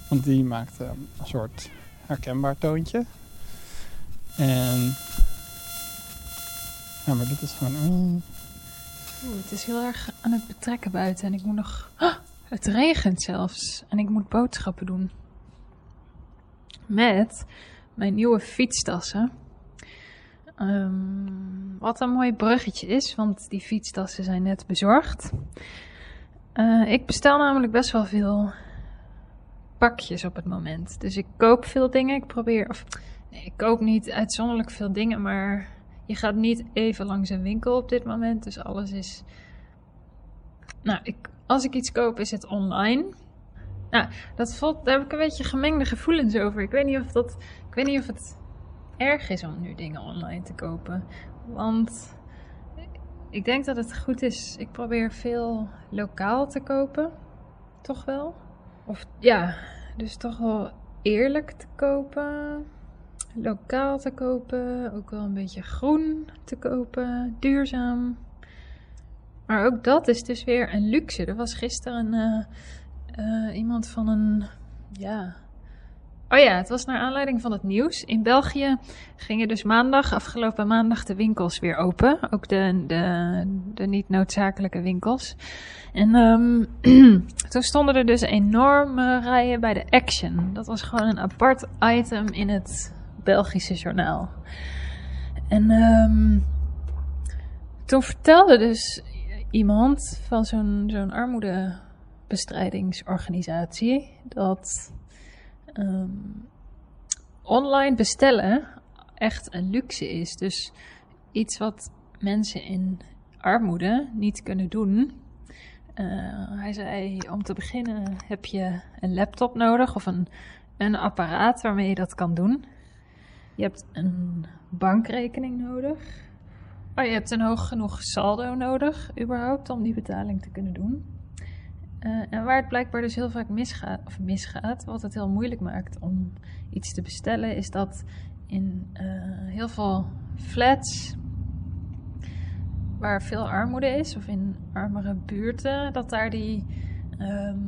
Want die maakte een soort herkenbaar toontje. En... Ja, maar dit is gewoon... Oeh, het is heel erg aan het betrekken buiten. En ik moet nog... Oh, het regent zelfs. En ik moet boodschappen doen. Met mijn nieuwe fietstassen. Um, wat een mooi bruggetje is, want die fietstassen zijn net bezorgd. Uh, ik bestel namelijk best wel veel pakjes op het moment. Dus ik koop veel dingen. Ik probeer, of nee, ik koop niet uitzonderlijk veel dingen, maar je gaat niet even langs een winkel op dit moment. Dus alles is. Nou, ik, als ik iets koop, is het online. Nou, dat voelt, daar heb ik een beetje gemengde gevoelens over. Ik weet niet of dat. Ik weet niet of het erg is om nu dingen online te kopen. Want ik denk dat het goed is. Ik probeer veel lokaal te kopen. Toch wel? Of ja, dus toch wel eerlijk te kopen. Lokaal te kopen. Ook wel een beetje groen te kopen. Duurzaam. Maar ook dat is dus weer een luxe. Er was gisteren uh, uh, iemand van een. Ja, Oh ja, het was naar aanleiding van het nieuws. In België gingen dus maandag, afgelopen maandag, de winkels weer open. Ook de, de, de niet noodzakelijke winkels. En um, toen stonden er dus enorme rijen bij de Action. Dat was gewoon een apart item in het Belgische journaal. En um, toen vertelde dus iemand van zo'n zo'n armoedebestrijdingsorganisatie dat um, online bestellen echt een luxe is. Dus iets wat mensen in armoede niet kunnen doen. Uh, hij zei, om te beginnen heb je een laptop nodig of een, een apparaat waarmee je dat kan doen. Je hebt een bankrekening nodig. Oh, je hebt een hoog genoeg saldo nodig, überhaupt, om die betaling te kunnen doen. Eh, en waar het blijkbaar dus heel vaak misgaat, of misgaat, wat het heel moeilijk maakt om iets te bestellen, is dat in eh, heel veel flats waar veel armoede is, of in armere buurten, dat daar die ehm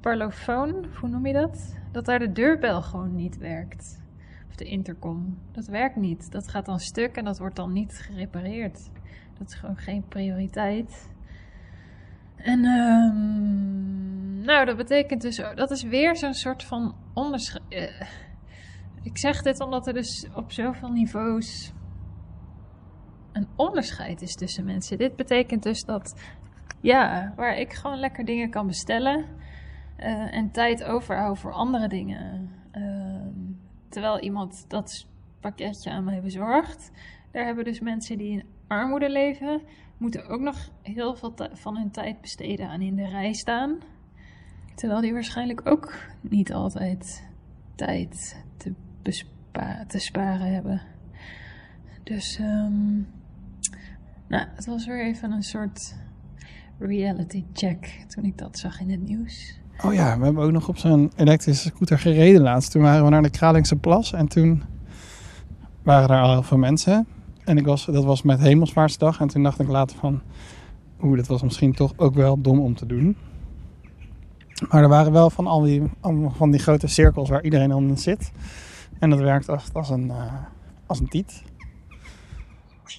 parlofoon, hoe noem je dat? Dat daar de deurbel gewoon niet werkt. Of de intercom. Dat werkt niet. Dat gaat dan stuk en dat wordt dan niet gerepareerd. Dat is gewoon geen prioriteit. En ehm, nou, dat betekent dus, dat is weer zo'n soort van onderscheid. ik zeg dit omdat er dus op zoveel niveaus een onderscheid is tussen mensen. Dit betekent dus dat, ja, waar ik gewoon lekker dingen kan bestellen eh, en tijd overhoud voor andere dingen. Ehm, terwijl iemand dat pakketje aan mij bezorgt. Daar hebben dus mensen die in armoede leven, moeten ook nog heel veel van hun tijd besteden aan in de rij staan. Terwijl die waarschijnlijk ook niet altijd tijd te, sparen hebben. Dus, ehm, nou, het was weer even een soort reality check toen ik dat zag in het nieuws. Oh ja, we hebben ook nog op zo'n elektrische scooter gereden laatst. Toen waren we naar de Kralingse Plas en toen waren daar al heel veel mensen. En ik was, dat was met Hemelsvaartsdag en toen dacht ik later van... Oeh, dat was misschien toch ook wel dom om te doen. Maar er waren wel van al die, allemaal van die grote cirkels waar iedereen dan in zit. En dat werkt echt als een, eh, als een tiet.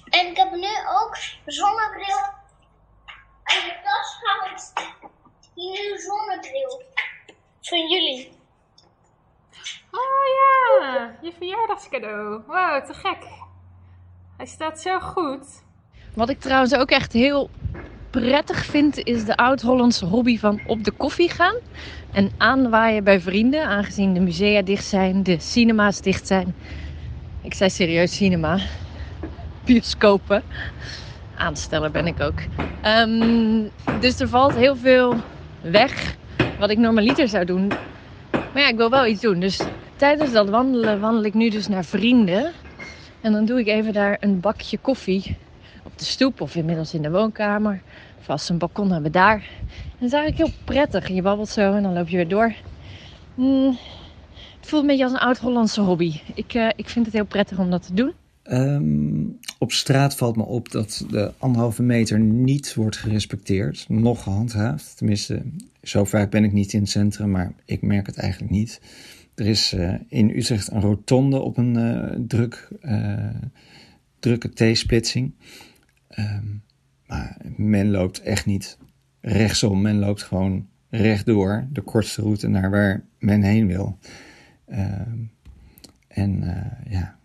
En ik heb nu ook zonnebril in de tas gehaald. Die nieuwe zonnebril. Van jullie. Oh ja, je verjaardagscadeau. Wow, te gek. Hij staat zo goed. Wat ik trouwens ook echt heel prettig vind, is de oud-Hollandse hobby van op de koffie gaan. En aanwaaien bij vrienden, aangezien de musea dicht zijn, de cinema's dicht zijn. Ik zei serieus cinema. Bioscopen. Aansteller ben ik ook. Ehm, dus er valt heel veel weg wat ik normaliter zou doen. Maar ja, ik wil wel iets doen. Dus tijdens dat wandelen wandel ik nu dus naar vrienden. En dan doe ik even daar een bakje koffie op de stoep of inmiddels in de woonkamer. Vast een balkon hebben daar. En dat is eigenlijk heel prettig. Je babbelt zo en dan loop je weer door. Mm, het voelt een beetje als een oud-Hollandse hobby. Ik, eh, ik vind het heel prettig om dat te doen. Ehm, op straat valt me op dat de anderhalve meter niet wordt gerespecteerd, nog gehandhaafd. Tenminste, zo vaak ben ik niet in het centrum, maar ik merk het eigenlijk niet. Er is eh, in Utrecht een rotonde op een eh, druk, eh, drukke T-splitsing. Ehm, maar men loopt echt niet rechtsom, men loopt gewoon rechtdoor, de kortste route naar waar men heen wil. Ehm, en ja,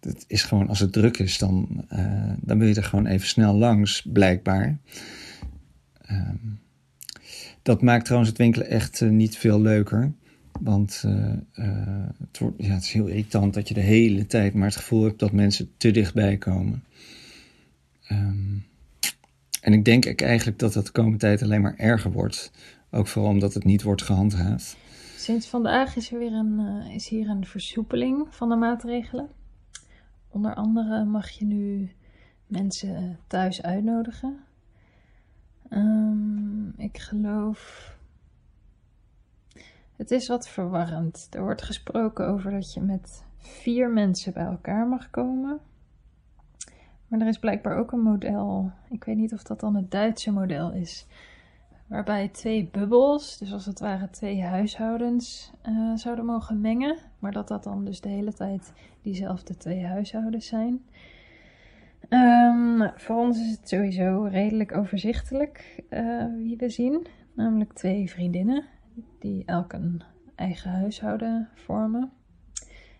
het is gewoon, als het druk is, dan, dan wil je er gewoon even snel langs, blijkbaar. Ehm, dat maakt trouwens het winkelen echt niet veel leuker. Want eh, eh, het, wordt, ja, het is heel irritant dat je de hele tijd maar het gevoel hebt dat mensen te dichtbij komen. Ehm, en ik denk eigenlijk dat dat de komende tijd alleen maar erger wordt. Ook vooral omdat het niet wordt gehandhaafd. Sinds vandaag is er weer een, eh, is hier een versoepeling van de maatregelen. Onder andere mag je nu mensen thuis uitnodigen. Ehm, ik geloof. Het is wat verwarrend. Er wordt gesproken over dat je met vier mensen bij elkaar mag komen. Maar er is blijkbaar ook een model. Ik weet niet of dat dan het Duitse model is. Waarbij twee bubbels, dus als het ware twee huishoudens, eh, zouden mogen mengen. Maar dat dat dan dus de hele tijd diezelfde twee huishoudens zijn. Ehm, voor ons is het sowieso redelijk overzichtelijk eh, wie we zien. Namelijk twee vriendinnen die elk een eigen huishouden vormen.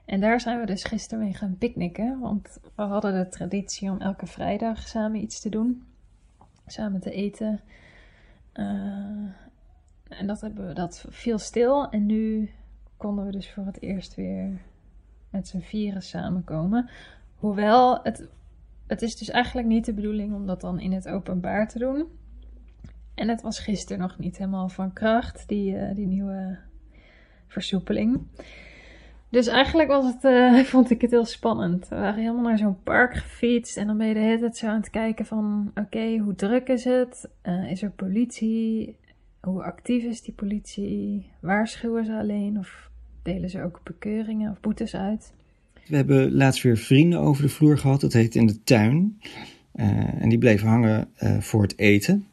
En daar zijn we dus gisteren mee gaan picknicken. Want we hadden de traditie om elke vrijdag samen iets te doen. Samen te eten. Eh, en dat, hebben we, dat viel stil. En nu konden we dus voor het eerst weer met z'n vieren samenkomen. Hoewel, het, het is dus eigenlijk niet de bedoeling om dat dan in het openbaar te doen. En het was gisteren nog niet helemaal van kracht, die, eh, die nieuwe versoepeling. Dus eigenlijk was het, eh, vond ik het heel spannend. We waren helemaal naar zo'n park gefietst en dan ben je de hele tijd zo aan het kijken van... Oké, hoe druk is het? Eh, is er politie? Hoe actief is die politie? Waarschuwen ze alleen of delen ze ook bekeuringen of boetes uit? We hebben laatst weer vrienden over de vloer gehad. Dat heet in de tuin. En die bleven hangen voor het eten.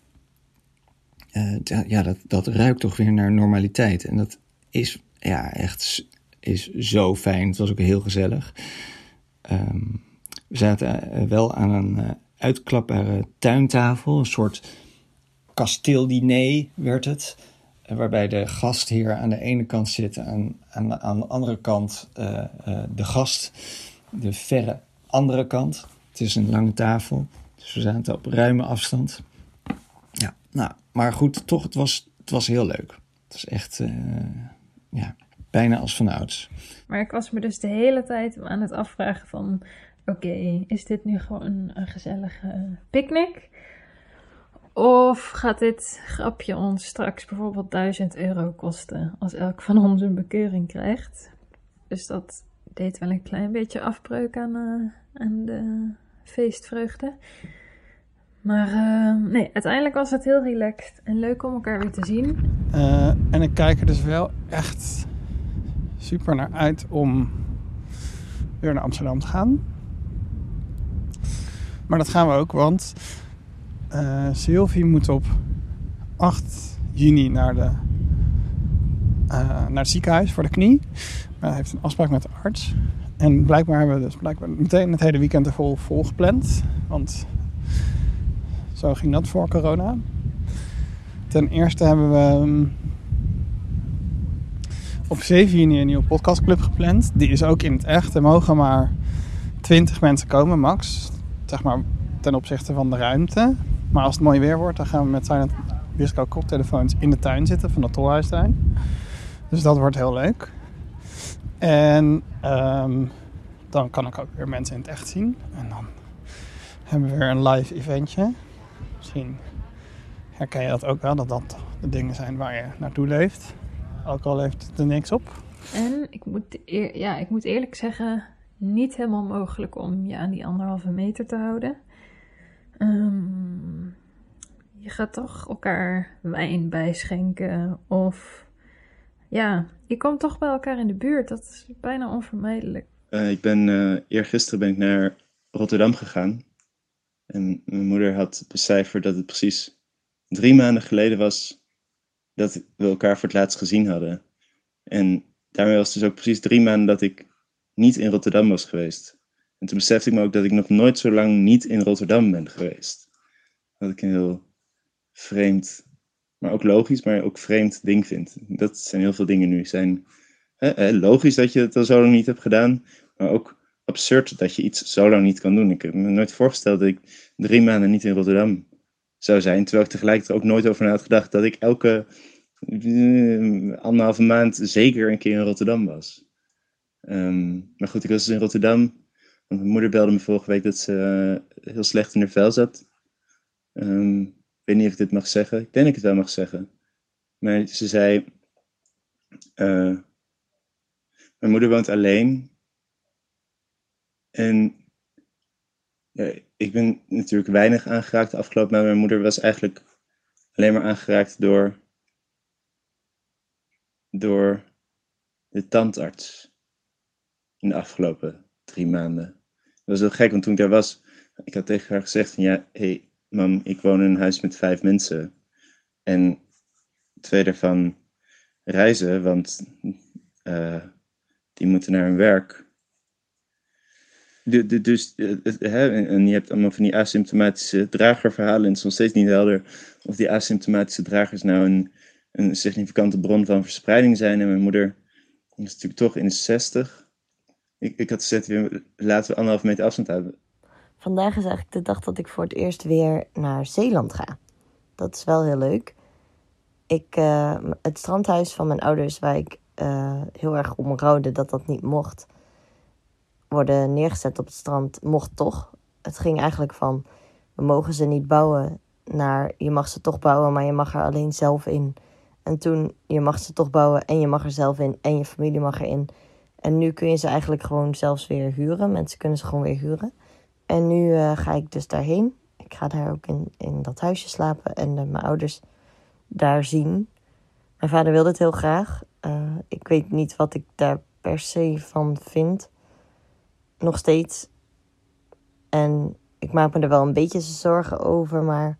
Eh, ja, dat, dat ruikt toch weer naar normaliteit. En dat is ja, echt is zo fijn. Het was ook heel gezellig. Ehm, we zaten eh, wel aan een eh, uitklapbare tuintafel. Een soort kasteeldiner werd het. Waarbij de gastheer aan de ene kant zit en aan, de andere kant de gast. De verre andere kant. Het is een lange tafel. Dus we zaten op ruime afstand. Nou, maar goed, toch, het was, het was heel leuk. Het was echt, eh, ja, bijna als van ouds. Maar ik was me dus de hele tijd aan het afvragen van... Oké, is dit nu gewoon een gezellige picknick? Of gaat dit grapje ons straks bijvoorbeeld 1000 euro kosten als elk van ons een bekeuring krijgt? Dus dat deed wel een klein beetje afbreuk aan, eh, aan de feestvreugde. Maar eh, nee, uiteindelijk was het heel relaxed en leuk om elkaar weer te zien. Eh, en ik kijk er dus wel echt super naar uit om weer naar Amsterdam te gaan. Maar dat gaan we ook, want eh Sylvie moet op 8 juni naar, de, eh, naar het ziekenhuis voor de knie. Hij heeft een afspraak met de arts. En blijkbaar hebben we dus blijkbaar meteen het hele weekend er vol, vol gepland. Want zo ging dat voor corona. Ten eerste hebben we ehm, op 7 juni een nieuwe podcastclub gepland. Die is ook in het echt. Er mogen maar 20 mensen komen, max. Zeg maar ten opzichte van de ruimte. Maar als het mooi weer wordt, dan gaan we met Silent Disco koptelefoons in de tuin zitten van de Tolhuistuin. Dus dat wordt heel leuk. En ehm, dan kan ik ook weer mensen in het echt zien. En dan hebben we weer een live eventje. Misschien herken je dat ook wel, dat dat de dingen zijn waar je naartoe leeft. Ook al heeft het er niks op. En ik moet, eer- ja, ik moet eerlijk zeggen, niet helemaal mogelijk om je aan die anderhalve meter te houden. Ehm, je gaat toch elkaar wijn bijschenken of ja, je komt toch bij elkaar in de buurt. Dat is bijna onvermijdelijk. Eh, ik ben, eh eergisteren ben ik naar Rotterdam gegaan. En mijn moeder had becijferd dat het precies drie maanden geleden was dat we elkaar voor het laatst gezien hadden. En daarmee was het dus ook precies drie maanden dat ik niet in Rotterdam was geweest. En toen besefte ik me ook dat ik nog nooit zo lang niet in Rotterdam ben geweest. Wat ik een heel vreemd, maar ook logisch, maar ook vreemd ding vind. Dat zijn heel veel dingen nu. Zijn hè, logisch dat je het al zo lang niet hebt gedaan, maar ook absurd dat je iets zo lang niet kan doen. Ik heb me nooit voorgesteld dat ik drie maanden niet in Rotterdam zou zijn, terwijl ik tegelijkertijd ook nooit over had gedacht dat ik elke eh, anderhalve maand zeker een keer in Rotterdam was. Ehm, maar goed, ik was dus in Rotterdam. Want mijn moeder belde me vorige week dat ze eh, heel slecht in haar vel zat. Ehm, ik weet niet of ik dit mag zeggen. Ik denk dat ik het wel mag zeggen. Maar ze zei... eh, mijn moeder woont alleen. En ik ben natuurlijk weinig aangeraakt de afgelopen maanden. Mijn moeder was eigenlijk alleen maar aangeraakt door, door de tandarts in de afgelopen drie maanden. Dat was heel gek, want toen ik daar was, ik had tegen haar gezegd van ja, hé hey, mam, ik woon in een huis met vijf mensen. En twee daarvan reizen, want eh, die moeten naar hun werk. De, dus, eh, hè, en, je hebt allemaal van die asymptomatische dragerverhalen. En het is nog steeds niet helder of die asymptomatische dragers nou een, een significante bron van verspreiding zijn. En mijn moeder is natuurlijk toch in de 60. Ik, ik had gezegd, laten we anderhalve meter afstand houden. Vandaag is eigenlijk de dag dat ik voor het eerst weer naar Zeeland ga. Dat is wel heel leuk. Ik, eh, het strandhuis van mijn ouders, waar ik eh, heel erg om rouwde dat dat niet mocht worden neergezet op het strand, mocht toch. Het ging eigenlijk van, we mogen ze niet bouwen, naar je mag ze toch bouwen, maar je mag er alleen zelf in. En toen, je mag ze toch bouwen en je mag er zelf in en je familie mag erin. En nu kun je ze eigenlijk gewoon zelfs weer huren. Mensen kunnen ze gewoon weer huren. En nu eh, ga ik dus daarheen. Ik ga daar ook in, in dat huisje slapen en mijn ouders daar zien. Mijn vader wilde het heel graag. Eh, ik weet niet wat ik daar per se van vind. Nog steeds. En ik maak me er wel een beetje zorgen over, maar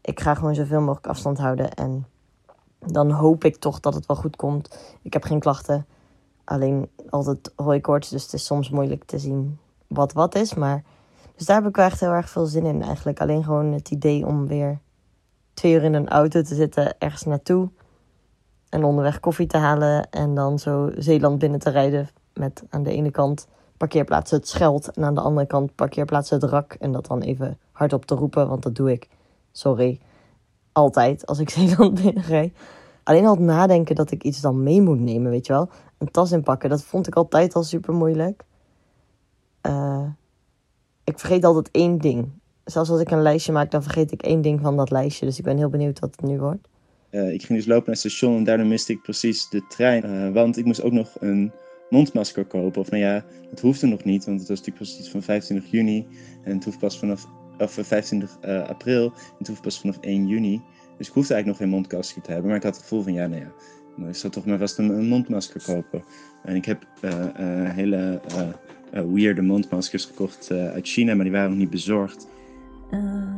ik ga gewoon zoveel mogelijk afstand houden. En dan hoop ik toch dat het wel goed komt. Ik heb geen klachten. Alleen altijd hooikoorts, dus het is soms moeilijk te zien wat wat is. Maar, dus daar heb ik wel echt heel erg veel zin in eigenlijk. Alleen gewoon het idee om weer twee uur in een auto te zitten, ergens naartoe. En onderweg koffie te halen en dan zo Zeeland binnen te rijden. Met aan de ene kant parkeerplaats het Scheld en aan de andere kant parkeerplaats het Rak. En dat dan even hardop te roepen, want dat doe ik, sorry, altijd als ik Zeeland binnenrijd. Alleen al het nadenken dat ik iets dan mee moet nemen, weet je wel. Een tas inpakken, dat vond ik altijd al super moeilijk. Eh, ik vergeet altijd één ding. Zelfs als ik een lijstje maak, dan vergeet ik één ding van dat lijstje. Dus ik ben heel benieuwd wat het nu wordt. Eh, ik ging dus lopen naar het station en daardoor miste ik precies de trein. Eh, want ik moest ook nog een mondmasker kopen. Of nou ja, het hoefde nog niet, want het was natuurlijk pas iets van 25 juni. En het hoeft pas vanaf of 25 uh, april. En het hoeft pas vanaf 1 juni. Dus ik hoefde eigenlijk nog geen mondmasker te hebben. Maar ik had het gevoel van, ja, nou ja, dan is dat toch maar vast een, mondmasker kopen. En ik heb uh, hele weirde mondmaskers gekocht uit China, maar die waren nog niet bezorgd.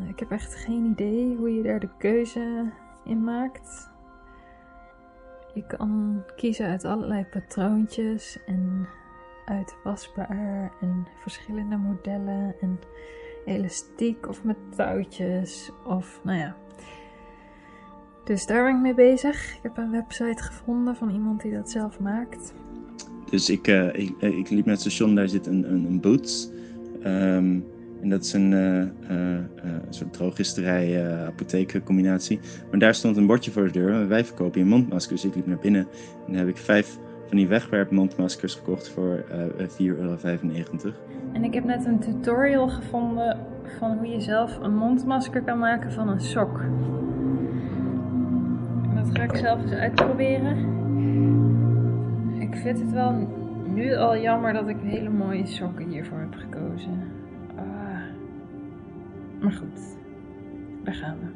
ik heb echt geen idee hoe je daar de keuze in maakt. Je kan kiezen uit allerlei patroontjes en uitwasbaar en verschillende modellen en elastiek of met touwtjes of nou ja. Dus daar ben ik mee bezig. Ik heb een website gevonden van iemand die dat zelf maakt. Dus ik, uh, ik, ik, liep naar het station, daar zit een, een, een Boots. Um, en dat is een uh, uh, soort drogisterij-apotheek combinatie. Maar daar stond een bordje voor de deur. Wij verkopen je mondmaskers. Dus ik liep naar binnen en dan heb ik vijf van die wegwerpmondmaskers gekocht voor uh, 4,95 euro. En ik heb net een tutorial gevonden van hoe je zelf een mondmasker kan maken van een sok. En dat ga ik zelf eens uitproberen. Ik vind het wel nu al jammer dat ik hele mooie sokken hiervoor heb gekozen. Maar goed, daar gaan we.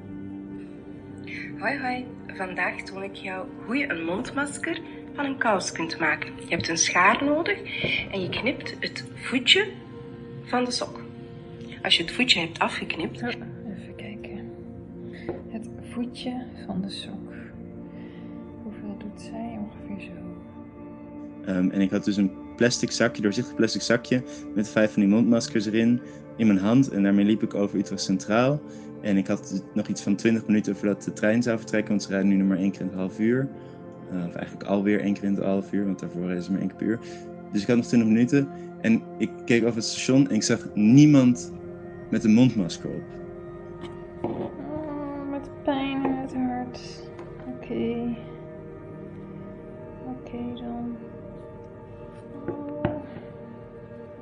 Hoi hoi, vandaag toon ik jou hoe je een mondmasker van een kous kunt maken. Je hebt een schaar nodig en je knipt het voetje van de sok. Als je het voetje hebt afgeknipt. Oh, even kijken. Het voetje van de sok. Hoeveel doet zij? Ongeveer zo. Um, en ik had dus een plastic zakje, doorzichtig plastic zakje, met vijf van die mondmaskers erin, in mijn hand. En daarmee liep ik over Utrecht Centraal. En ik had nog iets van 20 minuten voordat de trein zou vertrekken, want ze rijden nu nog maar één keer in het half uur. Uh, of eigenlijk alweer één keer in het half uur, want daarvoor rijden ze maar één keer per uur. Dus ik had nog 20 minuten en ik keek over het station en ik zag niemand met een mondmasker op. Oh, met pijn het hart. Oké.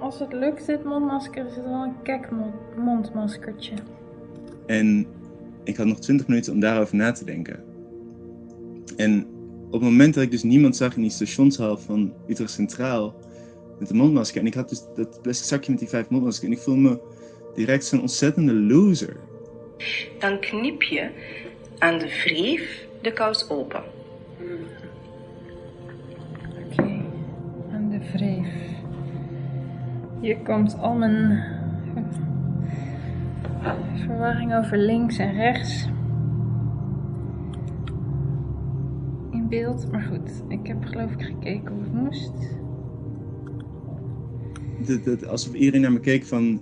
Als het lukt, dit mondmasker, is het wel een kek mondmaskertje. En ik had nog 20 minuten om daarover na te denken. En op het moment dat ik dus niemand zag in die stationshal van Utrecht Centraal met een mondmasker. En ik had dus dat plastic zakje met die vijf mondmaskers. En ik voel me direct zo'n ontzettende loser. Dan knip je aan de wreef de kous open. Oké, okay. aan de wreef. Hier komt al mijn verwarring over links en rechts in beeld. Maar goed, ik heb geloof ik gekeken hoe het moest. Dat, dat, alsof iedereen naar me keek van...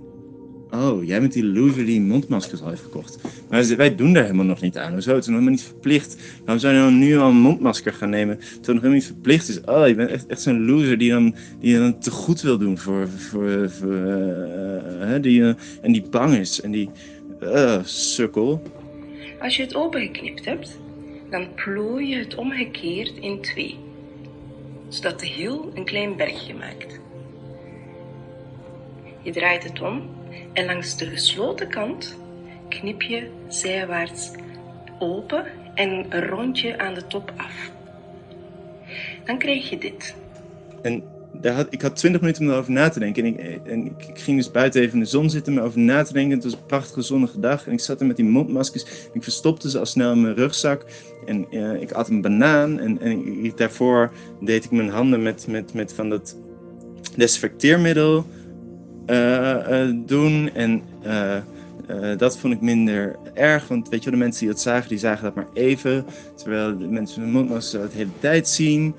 Oh, jij bent die loser die mondmaskers al heeft gekocht. Maar wij doen daar helemaal nog niet aan. Hoezo? Het is nog helemaal niet verplicht. Waarom zou je nou nu al een mondmasker gaan nemen? Terwijl het nog helemaal niet verplicht is. Oh, je bent echt, echt zo'n loser die dan, die dan te goed wil doen voor... voor, voor uh, die, uh, en die bang is. En die... Uh, sukkel. Als je het opengeknipt hebt, dan plooi je het omgekeerd in twee. Zodat de hiel een klein bergje maakt. Je draait het om en langs de gesloten kant knip je zijwaarts open en een rondje aan de top af. Dan krijg je dit. En ik had 20 minuten om erover na te denken. En, ik, en ik, ging dus buiten even in de zon zitten om erover na te denken. Het was een prachtige zonnige dag. En ik zat er met die mondmaskers. Ik verstopte ze al snel in mijn rugzak. En eh, ik at een banaan. En, en daarvoor deed ik mijn handen met, met, met van dat desinfecteermiddel doen. En eh, eh, dat vond ik minder erg. Want weet je wel, de mensen die dat zagen, die zagen dat maar even. Terwijl de mensen met mondmaskers dat de hele tijd zien.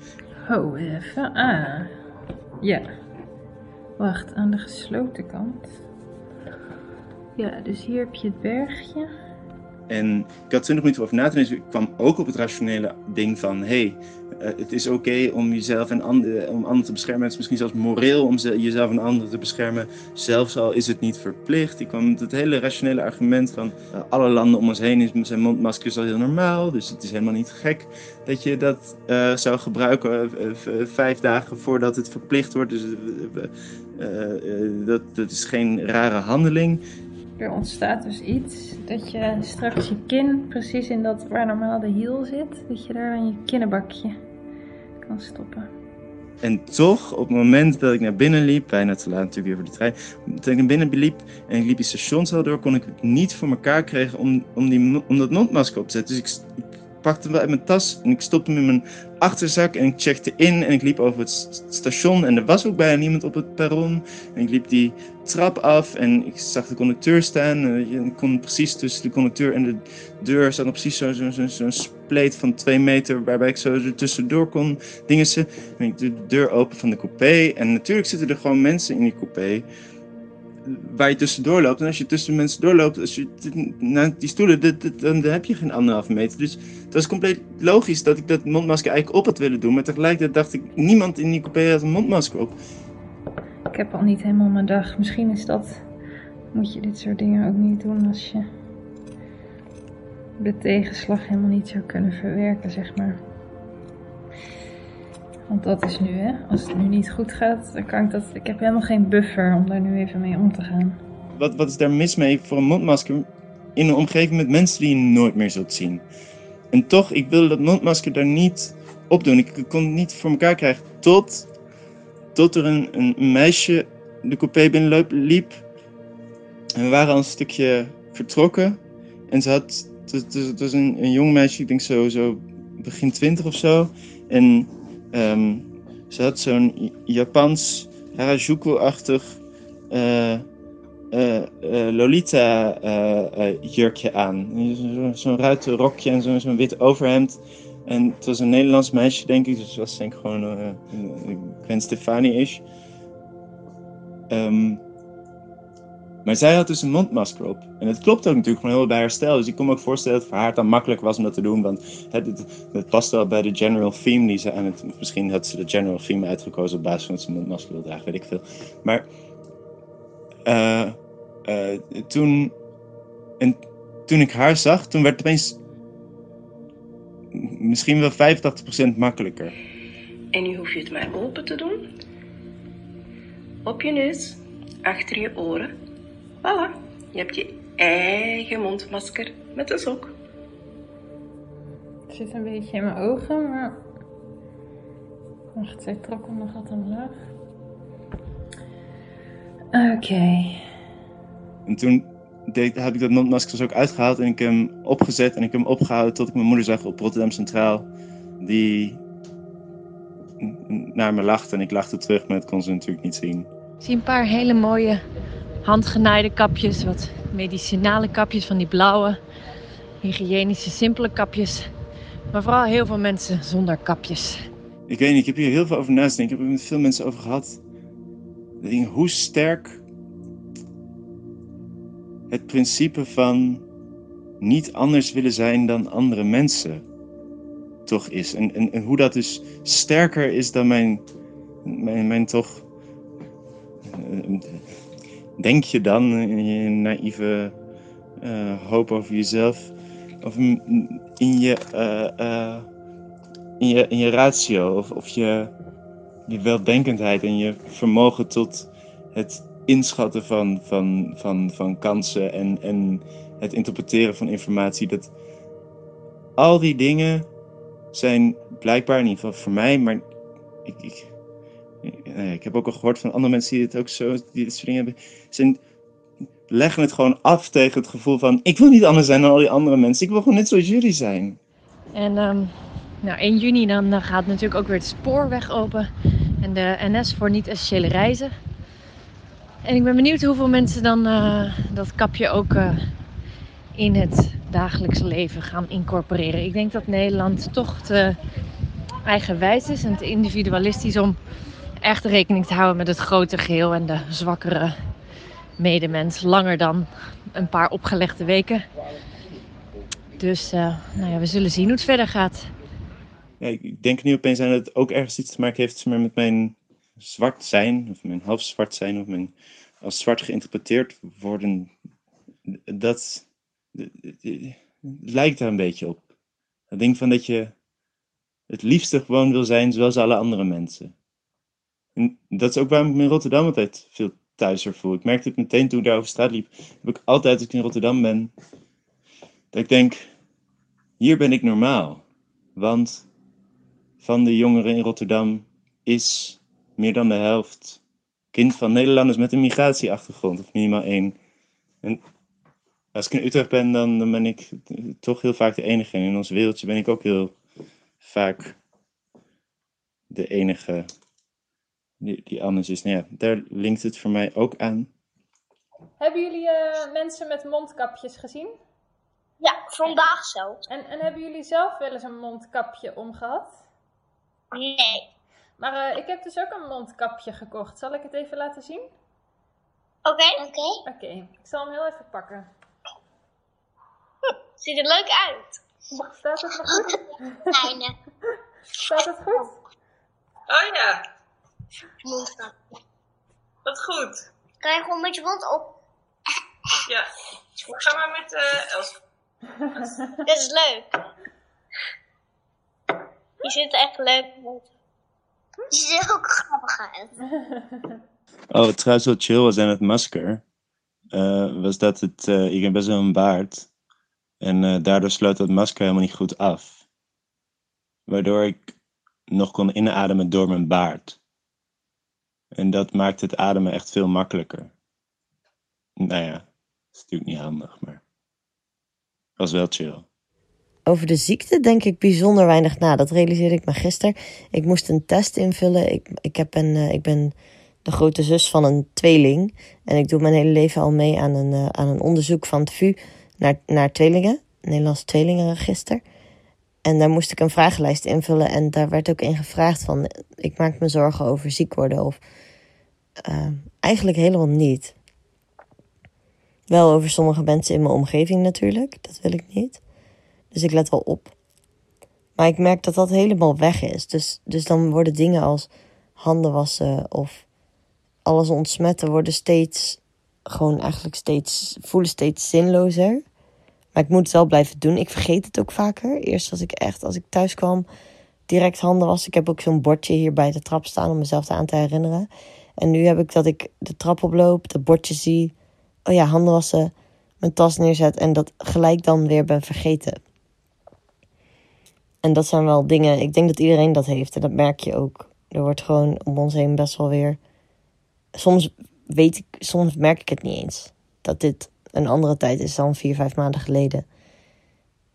Oh, even. Ah. Ja. Wacht, aan de gesloten kant. Ja, dus hier heb je het bergje. En ik had 20 minuten over na te denken. Dus ik kwam ook op het rationele ding van: hey, eh, het is oké om jezelf en anderen, om anderen te beschermen. Het is misschien zelfs moreel om ze- jezelf en anderen te beschermen. Zelfs al is het niet verplicht. Ik kwam met het hele rationele argument van: eh, alle landen om ons heen zijn mondmaskers al heel normaal. Dus het is helemaal niet gek dat je dat eh, zou gebruiken vijf dagen voordat het verplicht wordt. Dus dat, dat is geen rare handeling. Er ontstaat dus iets dat je straks je kin precies in dat waar normaal de hiel zit, dat je daar dan je kinnenbakje kan stoppen. En toch, op het moment dat ik naar binnen liep, bijna te laat natuurlijk weer voor de trein, dat ik naar binnen liep en ik liep die stationshal door, kon ik het niet voor elkaar krijgen om, om, die, om dat mondmasker op te zetten. Dus ik pakte hem uit mijn tas en ik stopte hem in mijn achterzak en ik checkte in en ik liep over het st- station en er was ook bijna niemand op het perron. En ik liep die trap af en ik zag de conducteur staan. en je kon precies tussen de conducteur en de deur zat nog precies zo'n zo, zo, spleet van twee meter waarbij ik zo er tussendoor kon dingen. En ik doe de deur open van de coupé en natuurlijk zitten er gewoon mensen in die coupé waar je tussendoor loopt. En als je tussen mensen doorloopt, als je naar die stoelen, dan heb je geen anderhalve meter. Dus het was compleet logisch dat ik dat mondmasker eigenlijk op had willen doen. Maar tegelijkertijd dacht ik, niemand in die coupé had een mondmasker op. Ik heb al niet helemaal mijn dag. Misschien is dat. Moet je dit soort dingen ook niet doen als je de tegenslag helemaal niet zou kunnen verwerken, zeg maar. Want dat is nu, hè. Als het nu niet goed gaat, dan kan ik dat. Ik heb helemaal geen buffer om daar nu even mee om te gaan. Wat, wat is daar mis mee voor een mondmasker in een omgeving met mensen die je nooit meer zult zien? En toch, ik wilde dat mondmasker daar niet op doen. Ik kon het niet voor elkaar krijgen tot, tot er een, een meisje de coupé binnenliep. liep. En we waren al een stukje vertrokken. En ze had, het, was- een, een jong meisje, ik denk zo, zo begin twintig of zo. En ehm, ze had zo'n Japans Harajuku-achtig eh, eh, eh, eh, eh, jurkje aan. Zo- Zo'n ruiten rokje en zo'n zo'n wit overhemd. En het was een Nederlands meisje, denk ik. Dus het was denk ik gewoon Gwen Stefani-ish. Ehm, maar zij had dus een mondmasker op. En het klopt ook natuurlijk gewoon heel bij haar stijl. Dus ik kon me ook voorstellen dat het voor haar dan makkelijk was om dat te doen. Want het, het, past wel bij de general theme die ze aan het... Misschien had ze de general theme uitgekozen op basis van dat ze mondmasker wil dragen, weet ik veel. Maar eh, eh, toen, en toen ik haar zag, toen werd het opeens misschien wel 85% makkelijker. En nu hoef je het maar open te doen. Op je neus, achter je oren. Voilà, je hebt je eigen mondmasker met een sok. Het zit een beetje in mijn ogen, maar. Wacht, zij trok hem nog wat omlaag. Oké. En toen deed, heb ik dat mondmasker dus ook uitgehaald en ik heb hem opgezet en ik heb hem opgehouden tot ik mijn moeder zag op Rotterdam Centraal. Die naar me lachte en ik lachte terug, maar dat kon ze natuurlijk niet zien. Ik zie een paar hele mooie handgenaaide kapjes, wat medicinale kapjes van die blauwe, hygiënische, simpele kapjes. Maar vooral heel veel mensen zonder kapjes. Ik weet niet, ik heb hier heel veel over naast Ik heb er met veel mensen over gehad. Hoe sterk het principe van niet anders willen zijn dan andere mensen toch is. En, en, en hoe dat dus sterker is dan mijn, mijn, mijn toch. Denk je dan in je naïeve eh, hoop over jezelf? Of in je. eh, eh, in je, in je ratio of, of je, je weldenkendheid en je vermogen tot het inschatten van, van, van, van kansen en, en het interpreteren van informatie. Dat al die dingen zijn blijkbaar, in ieder geval voor mij, maar ik, ik, ik heb ook al gehoord van andere mensen die het ook zo, die dit soort dingen hebben. Ze leggen het gewoon af tegen het gevoel van, ik wil niet anders zijn dan al die andere mensen. Ik wil gewoon net zoals jullie zijn. En ehm, nou, 1 juni dan, gaat natuurlijk ook weer de spoorweg open. En de NS voor niet-essentiële reizen. En ik ben benieuwd hoeveel mensen dan eh, dat kapje ook eh, in het dagelijkse leven gaan incorporeren. Ik denk dat Nederland toch te eigenwijs is en te individualistisch om echt rekening te houden met het grote geheel en de zwakkere medemens. Langer dan een paar opgelegde weken. Dus uh, nou ja, we zullen zien hoe het verder gaat. Ik denk nu opeens aan dat het ook ergens iets te maken heeft met mijn zwart zijn, of mijn half zwart zijn, of mijn als zwart geïnterpreteerd worden. Dat lijkt daar een beetje op. Dat ding van dat je het liefste gewoon wil zijn zoals alle andere mensen. En dat is ook waarom ik me in Rotterdam altijd veel thuiser voel. Ik merkte het meteen toen ik daar over straat liep. Heb ik altijd als ik in Rotterdam ben, dat ik denk, hier ben ik normaal. Want van de jongeren in Rotterdam is meer dan de helft kind van Nederlanders met een migratieachtergrond, of minimaal één. En als ik in Utrecht ben, dan, dan ben ik toch heel vaak de enige. En in ons wereldje ben ik ook heel vaak de enige die, die anders is. Nou ja, daar linkt het voor mij ook aan. Hebben jullie uh, mensen met mondkapjes gezien? Ja, vandaag zo. En, en hebben jullie zelf wel eens een mondkapje omgehad? Nee. Maar uh, ik heb dus ook een mondkapje gekocht. Zal ik het even laten zien? Oké. Okay. Oké. Okay. ik zal hem heel even pakken. Hm, ziet er leuk uit. Staat het nog goed? Kleine. Staat het goed? Oh ja. Mondkapje. Wat goed. Kan je gewoon met je mond op? Ja. Ga maar met uh, Els. Dit is leuk. Je ziet er echt leuk uit. Je ziet ook grappig uit. Oh, wat trouwens wel chill was aan het masker, uh, was dat het, uh, ik heb best wel een baard. En uh, daardoor sloot dat masker helemaal niet goed af. Waardoor ik nog kon inademen door mijn baard. En dat maakt het ademen echt veel makkelijker. Nou ja, is natuurlijk niet handig, maar was wel chill. Over de ziekte denk ik bijzonder weinig na. Dat realiseerde ik me gisteren. Ik moest een test invullen. Ik, ik, heb een, uh, ik ben de grote zus van een tweeling. En ik doe mijn hele leven al mee aan een, uh, aan een onderzoek van het VU naar, naar tweelingen. Nederlands tweelingenregister. En daar moest ik een vragenlijst invullen. En daar werd ook in gevraagd van... Ik maak me zorgen over ziek worden. Of uh, eigenlijk helemaal niet. Wel over sommige mensen in mijn omgeving natuurlijk. Dat wil ik niet. Dus ik let wel op. Maar ik merk dat dat helemaal weg is. Dus, dus dan worden dingen als handen wassen of alles ontsmetten worden steeds gewoon eigenlijk steeds voelen steeds zinlozer. Maar ik moet het wel blijven doen. Ik vergeet het ook vaker. Eerst als ik echt, als ik thuis kwam, direct handen was. Ik heb ook zo'n bordje hier bij de trap staan om mezelf aan te herinneren. En nu heb ik dat ik de trap oploop, de bordje zie. Oh ja, handen wassen, mijn tas neerzet en dat gelijk dan weer ben vergeten. En dat zijn wel dingen, ik denk dat iedereen dat heeft en dat merk je ook. Er wordt gewoon om ons heen best wel weer. Soms weet ik, soms merk ik het niet eens. Dat dit een andere tijd is dan vier, vijf maanden geleden.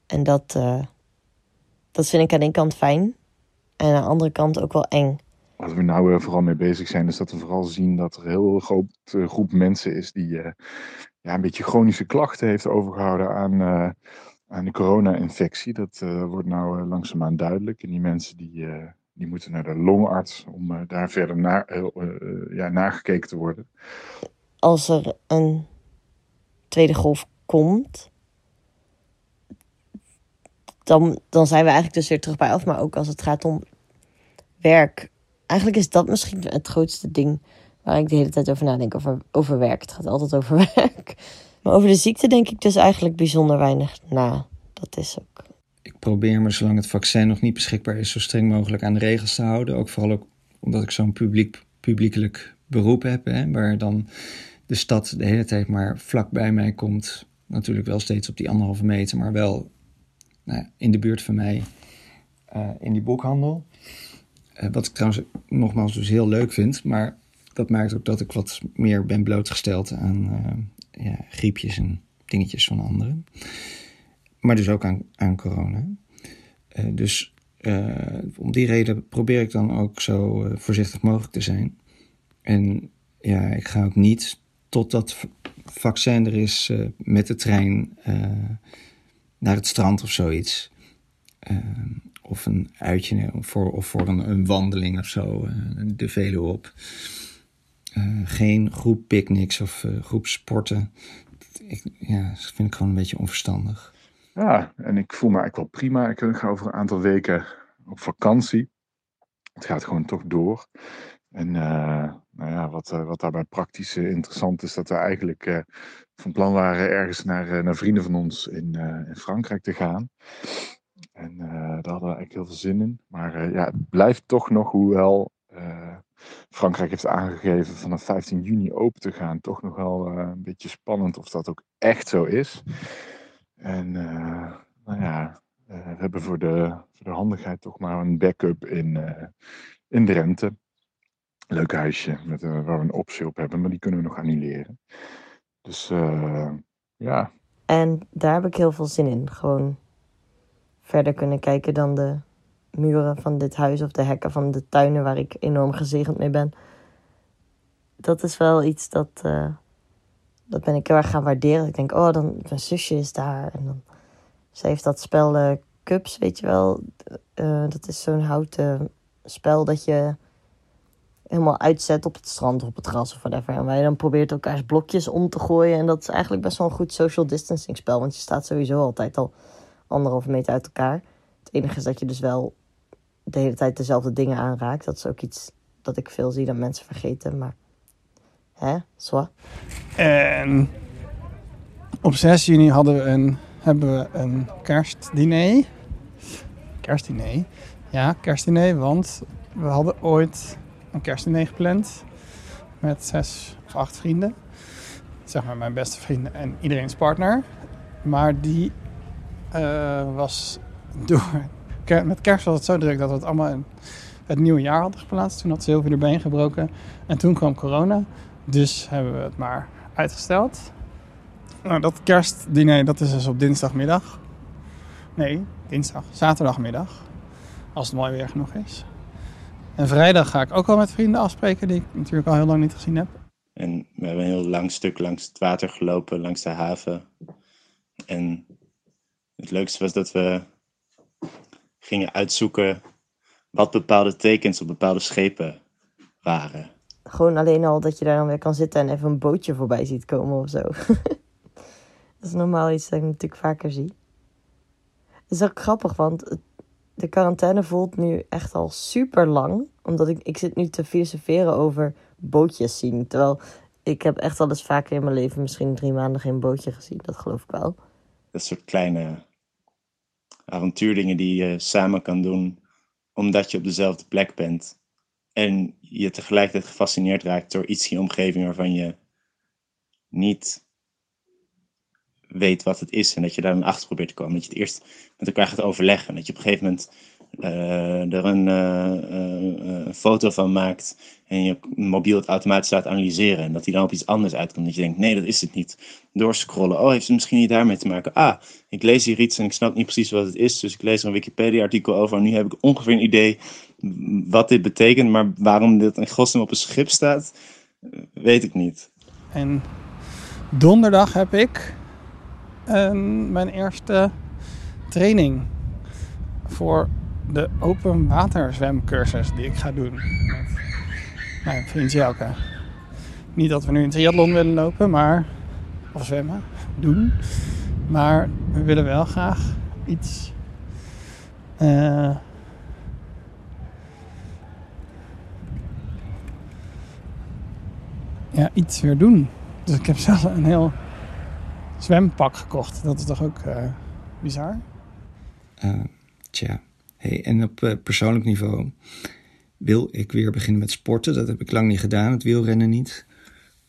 En dat, uh, dat vind ik aan de ene kant fijn. En aan de andere kant ook wel eng. Waar we nou uh, vooral mee bezig zijn, is dat we vooral zien dat er een heel grote groep mensen is die ja, een beetje chronische klachten heeft overgehouden aan, aan de corona-infectie. Dat wordt nou langzaamaan duidelijk. En die mensen die, die moeten naar de longarts om daar verder naar, ja, nagekeken te worden. Als er een tweede golf komt, dan, dan zijn we eigenlijk dus weer terug bij af. Maar ook als het gaat om werk. Eigenlijk is dat misschien het grootste ding waar ik de hele tijd over nadenk. Over, over werk. Het gaat altijd over werk. Maar over de ziekte denk ik dus eigenlijk bijzonder weinig na. Dat is ook. Ik probeer me, zolang het vaccin nog niet beschikbaar is, zo streng mogelijk aan de regels te houden. Ook vooral ook omdat ik zo'n publiek, publiekelijk beroep heb, hè, waar dan de stad de hele tijd maar vlak bij mij komt. Natuurlijk wel steeds op die anderhalve meter, maar wel nou, in de buurt van mij uh, in die boekhandel. Eh, wat ik trouwens nogmaals dus heel leuk vind. Maar dat maakt ook dat ik wat meer ben blootgesteld aan eh, ja, griepjes en dingetjes van anderen. Maar dus ook aan, aan corona. Eh, dus eh, om die reden probeer ik dan ook zo eh, voorzichtig mogelijk te zijn. En ja, ik ga ook niet totdat vaccin er is eh, met de trein eh, naar het strand of zoiets. Eh, of een uitje voor, of voor een, wandeling of zo, de Veluwe op. Geen groep picknicks of groep sporten. Ik, ja, dat vind ik gewoon een beetje onverstandig. Ja, en ik voel me eigenlijk wel prima. Ik ga over een aantal weken op vakantie. Het gaat gewoon toch door. En nou ja, wat, eh, wat daarbij praktisch eh, interessant is, dat we eigenlijk eh, van plan waren ergens naar, naar vrienden van ons in, in Frankrijk te gaan. En daar hadden we eigenlijk heel veel zin in. Maar ja, het blijft toch nog, hoewel Frankrijk heeft aangegeven vanaf 15 juni open te gaan, toch nog wel een beetje spannend of dat ook echt zo is. En nou ja, we hebben voor de, voor de handigheid toch maar een backup in, in Drenthe. Leuk huisje met, eh, waar we een optie op hebben, maar die kunnen we nog annuleren. Dus eh, ja, En daar heb ik heel veel zin in. Gewoon verder kunnen kijken dan de muren van dit huis of de hekken van de tuinen waar ik enorm gezegend mee ben. Dat is wel iets dat, eh, dat ben ik heel erg gaan waarderen. Ik denk, oh, dan, mijn zusje is daar. En dan, ze heeft dat spel Cups, weet je wel. Dat is zo'n houten spel dat je helemaal uitzet op het strand of op het gras of whatever. En waar je dan probeert elkaars blokjes om te gooien. En dat is eigenlijk best wel een goed social distancing spel. Want je staat sowieso altijd al anderhalve meter uit elkaar. Het enige is dat je dus wel de hele tijd dezelfde dingen aanraakt. Dat is ook iets dat ik veel zie dat mensen vergeten. Maar hè, zwa. En op 6 juni hadden we een, hebben we een kerstdiner. Kerstdiner? Ja, kerstdiner, want we hadden ooit een kerstdiner gepland met zes of acht vrienden. Zeg maar mijn beste vrienden en iedereen's partner. Maar die eh, was door... Met kerst was het zo druk dat we het allemaal het nieuwe jaar hadden geplaatst. Toen had Sylvie de been gebroken. En toen kwam corona. Dus hebben we het maar uitgesteld. Nou, dat kerstdiner, dat is dus op dinsdagmiddag. Nee, dinsdag, zaterdagmiddag. Als het mooi weer genoeg is. En vrijdag ga ik ook al met vrienden afspreken die ik natuurlijk al heel lang niet gezien heb. En we hebben een heel lang stuk langs het water gelopen, langs de haven. En het leukste was dat we gingen uitzoeken wat bepaalde tekens op bepaalde schepen waren. Gewoon alleen al dat je daar dan weer kan zitten en even een bootje voorbij ziet komen of zo. dat is normaal iets dat ik natuurlijk vaker zie. Het is ook grappig, want de quarantaine voelt nu echt al super lang. Omdat ik, ik zit nu te filosoferen over bootjes zien. Terwijl ik heb echt al eens vaker in mijn leven misschien drie maanden geen bootje gezien. Dat geloof ik wel. Dat soort kleine avontuurdingen die je samen kan doen, omdat je op dezelfde plek bent. En je tegelijkertijd gefascineerd raakt door iets in je omgeving waarvan je niet weet wat het is. En dat je daar dan achter probeert te komen. Dat je het eerst met elkaar gaat overleggen. En dat je op een gegeven moment er een eh, eh, eh, foto van maakt. En je mobiel het automatisch laat analyseren. En dat hij dan op iets anders uitkomt. Dat je denkt, nee, dat is het niet. Doorscrollen. Oh, heeft het misschien niet daarmee te maken? Ah, ik lees hier iets en ik snap niet precies wat het is. Dus ik lees er een Wikipedia-artikel over. En nu heb ik ongeveer een idee wat dit betekent. Maar waarom dit in godsnaam op een schip staat, weet ik niet. En donderdag heb ik mijn eerste training voor de open waterzwemcursus die ik ga doen met mijn vriend Jelke. Niet dat we nu een triathlon willen lopen, maar of zwemmen, doen. Maar we willen wel graag iets eh, ja, iets weer doen. Dus ik heb zelf een heel zwempak gekocht. Dat is toch ook eh, bizar? Eh, tja, hey, en op eh, persoonlijk niveau wil ik weer beginnen met sporten. Dat heb ik lang niet gedaan, het wielrennen niet.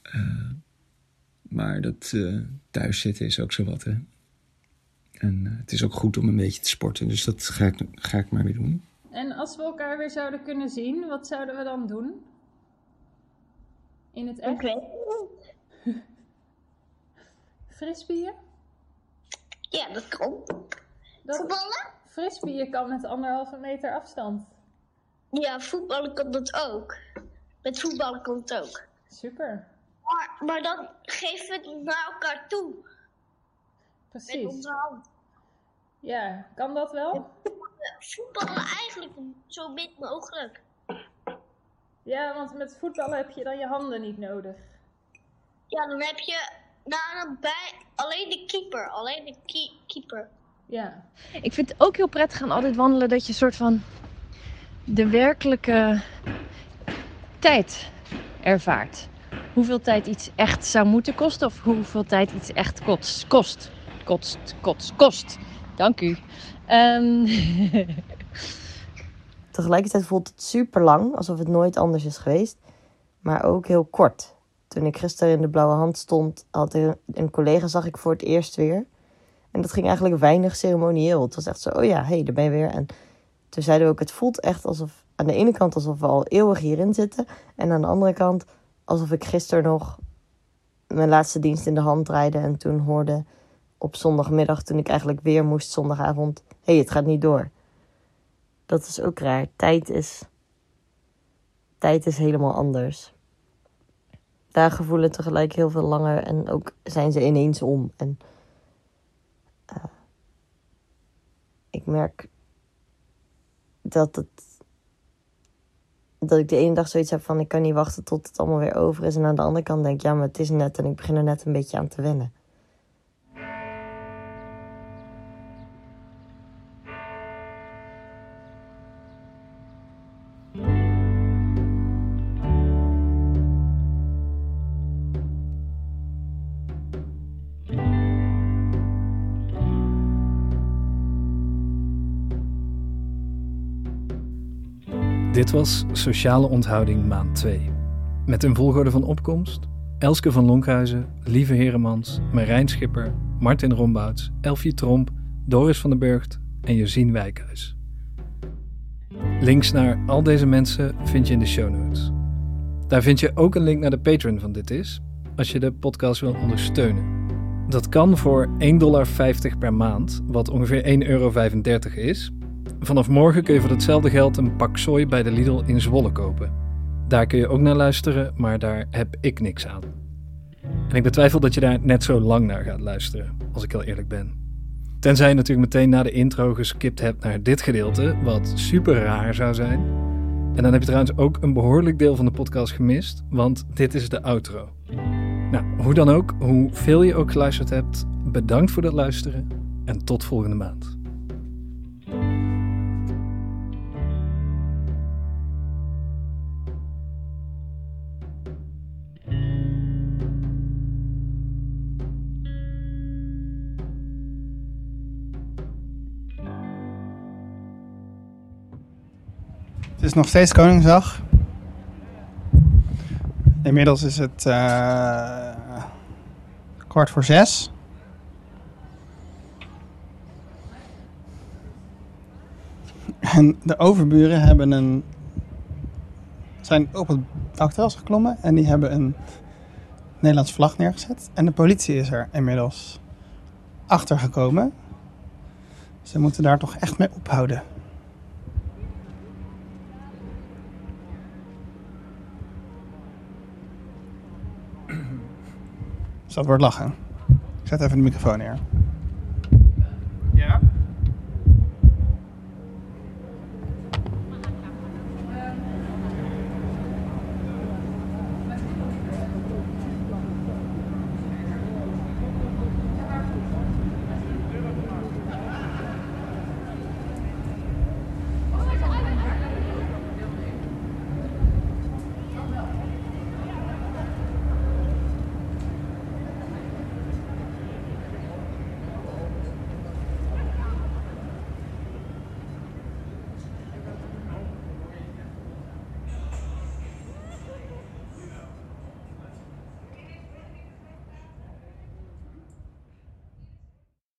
Eh, maar dat eh, thuis zitten is ook zo wat, hè. En eh, het is ook goed om een beetje te sporten, dus dat ga ik, ga ik maar weer doen. En als we elkaar weer zouden kunnen zien, wat zouden we dan doen? In het echt? Ik weet het niet. Frisbeeën? Ja, dat kan. Voetballen? Frisbeeën kan met anderhalve meter afstand. Ja, voetballen kan dat ook. Met voetballen kan het ook. Super. Maar, maar dan geven we het naar elkaar toe. Met Precies. onze hand. Ja, kan dat wel? Voetballen eigenlijk zo min mogelijk. Ja, want met voetballen heb je dan je handen niet nodig. Ja, dan heb je nou, dan bij alleen de keeper. Alleen de keeper. Ja. Ik vind het ook heel prettig aan altijd wandelen dat je een soort van de werkelijke tijd ervaart. Hoeveel tijd iets echt zou moeten kosten of hoeveel tijd iets echt kost. Kost, kost, kost, kost. Dank u. Ehm, Tegelijkertijd voelt het super lang, alsof het nooit anders is geweest. Maar ook heel kort. Toen ik gisteren in de blauwe hand stond, had een, een collega zag ik voor het eerst weer. En dat ging eigenlijk weinig ceremonieel. Het was echt zo, oh ja, hé, hey, daar ben je weer. En toen zeiden we ook, het voelt echt alsof, aan de ene kant alsof we al eeuwig hierin zitten. En aan de andere kant alsof ik gisteren nog mijn laatste dienst in de hand draaide. En toen hoorde op zondagmiddag, toen ik eigenlijk weer moest zondagavond, hé, hey, het gaat niet door. Dat is ook raar. Tijd is, tijd is helemaal anders. Dagen voelen tegelijk heel veel langer en ook zijn ze ineens om. En ik merk dat het. Dat ik de ene dag zoiets heb van ik kan niet wachten tot het allemaal weer over is. En aan de andere kant denk ik, ja, maar het is net en ik begin er net een beetje aan te wennen. Dit was Sociale Onthouding maand 2. Met een volgorde van opkomst Elske van Lonkhuizen, Lieve Heremans, Marijn Schipper, Martin Rombouts, Elfie Tromp, Doris van den Burgt en Josien Wijkhuis. Links naar al deze mensen vind je in de show notes. Daar vind je ook een link naar de Patreon van Dit Is, als je de podcast wil ondersteunen. Dat kan voor 1,50 dollar per maand, wat ongeveer 1,35 euro is. Vanaf morgen kun je voor hetzelfde geld een pak sooi bij de Lidl in Zwolle kopen. Daar kun je ook naar luisteren, maar daar heb ik niks aan. En ik betwijfel dat je daar net zo lang naar gaat luisteren, als ik heel eerlijk ben. Tenzij je natuurlijk meteen na de intro geskipt hebt naar dit gedeelte, wat super raar zou zijn. En dan heb je trouwens ook een behoorlijk deel van de podcast gemist, want dit is de outro. Nou, hoe dan ook, hoeveel je ook geluisterd hebt, bedankt voor het luisteren en tot volgende maand. Het is nog steeds Koningsdag. Inmiddels is het eh, kwart voor zes. En de overburen hebben een, zijn op het dakterras geklommen en die hebben een Nederlands vlag neergezet. En de politie is er inmiddels achter gekomen. Ze moeten daar toch echt mee ophouden. Dus dat wordt lachen. Ik zet even de microfoon neer.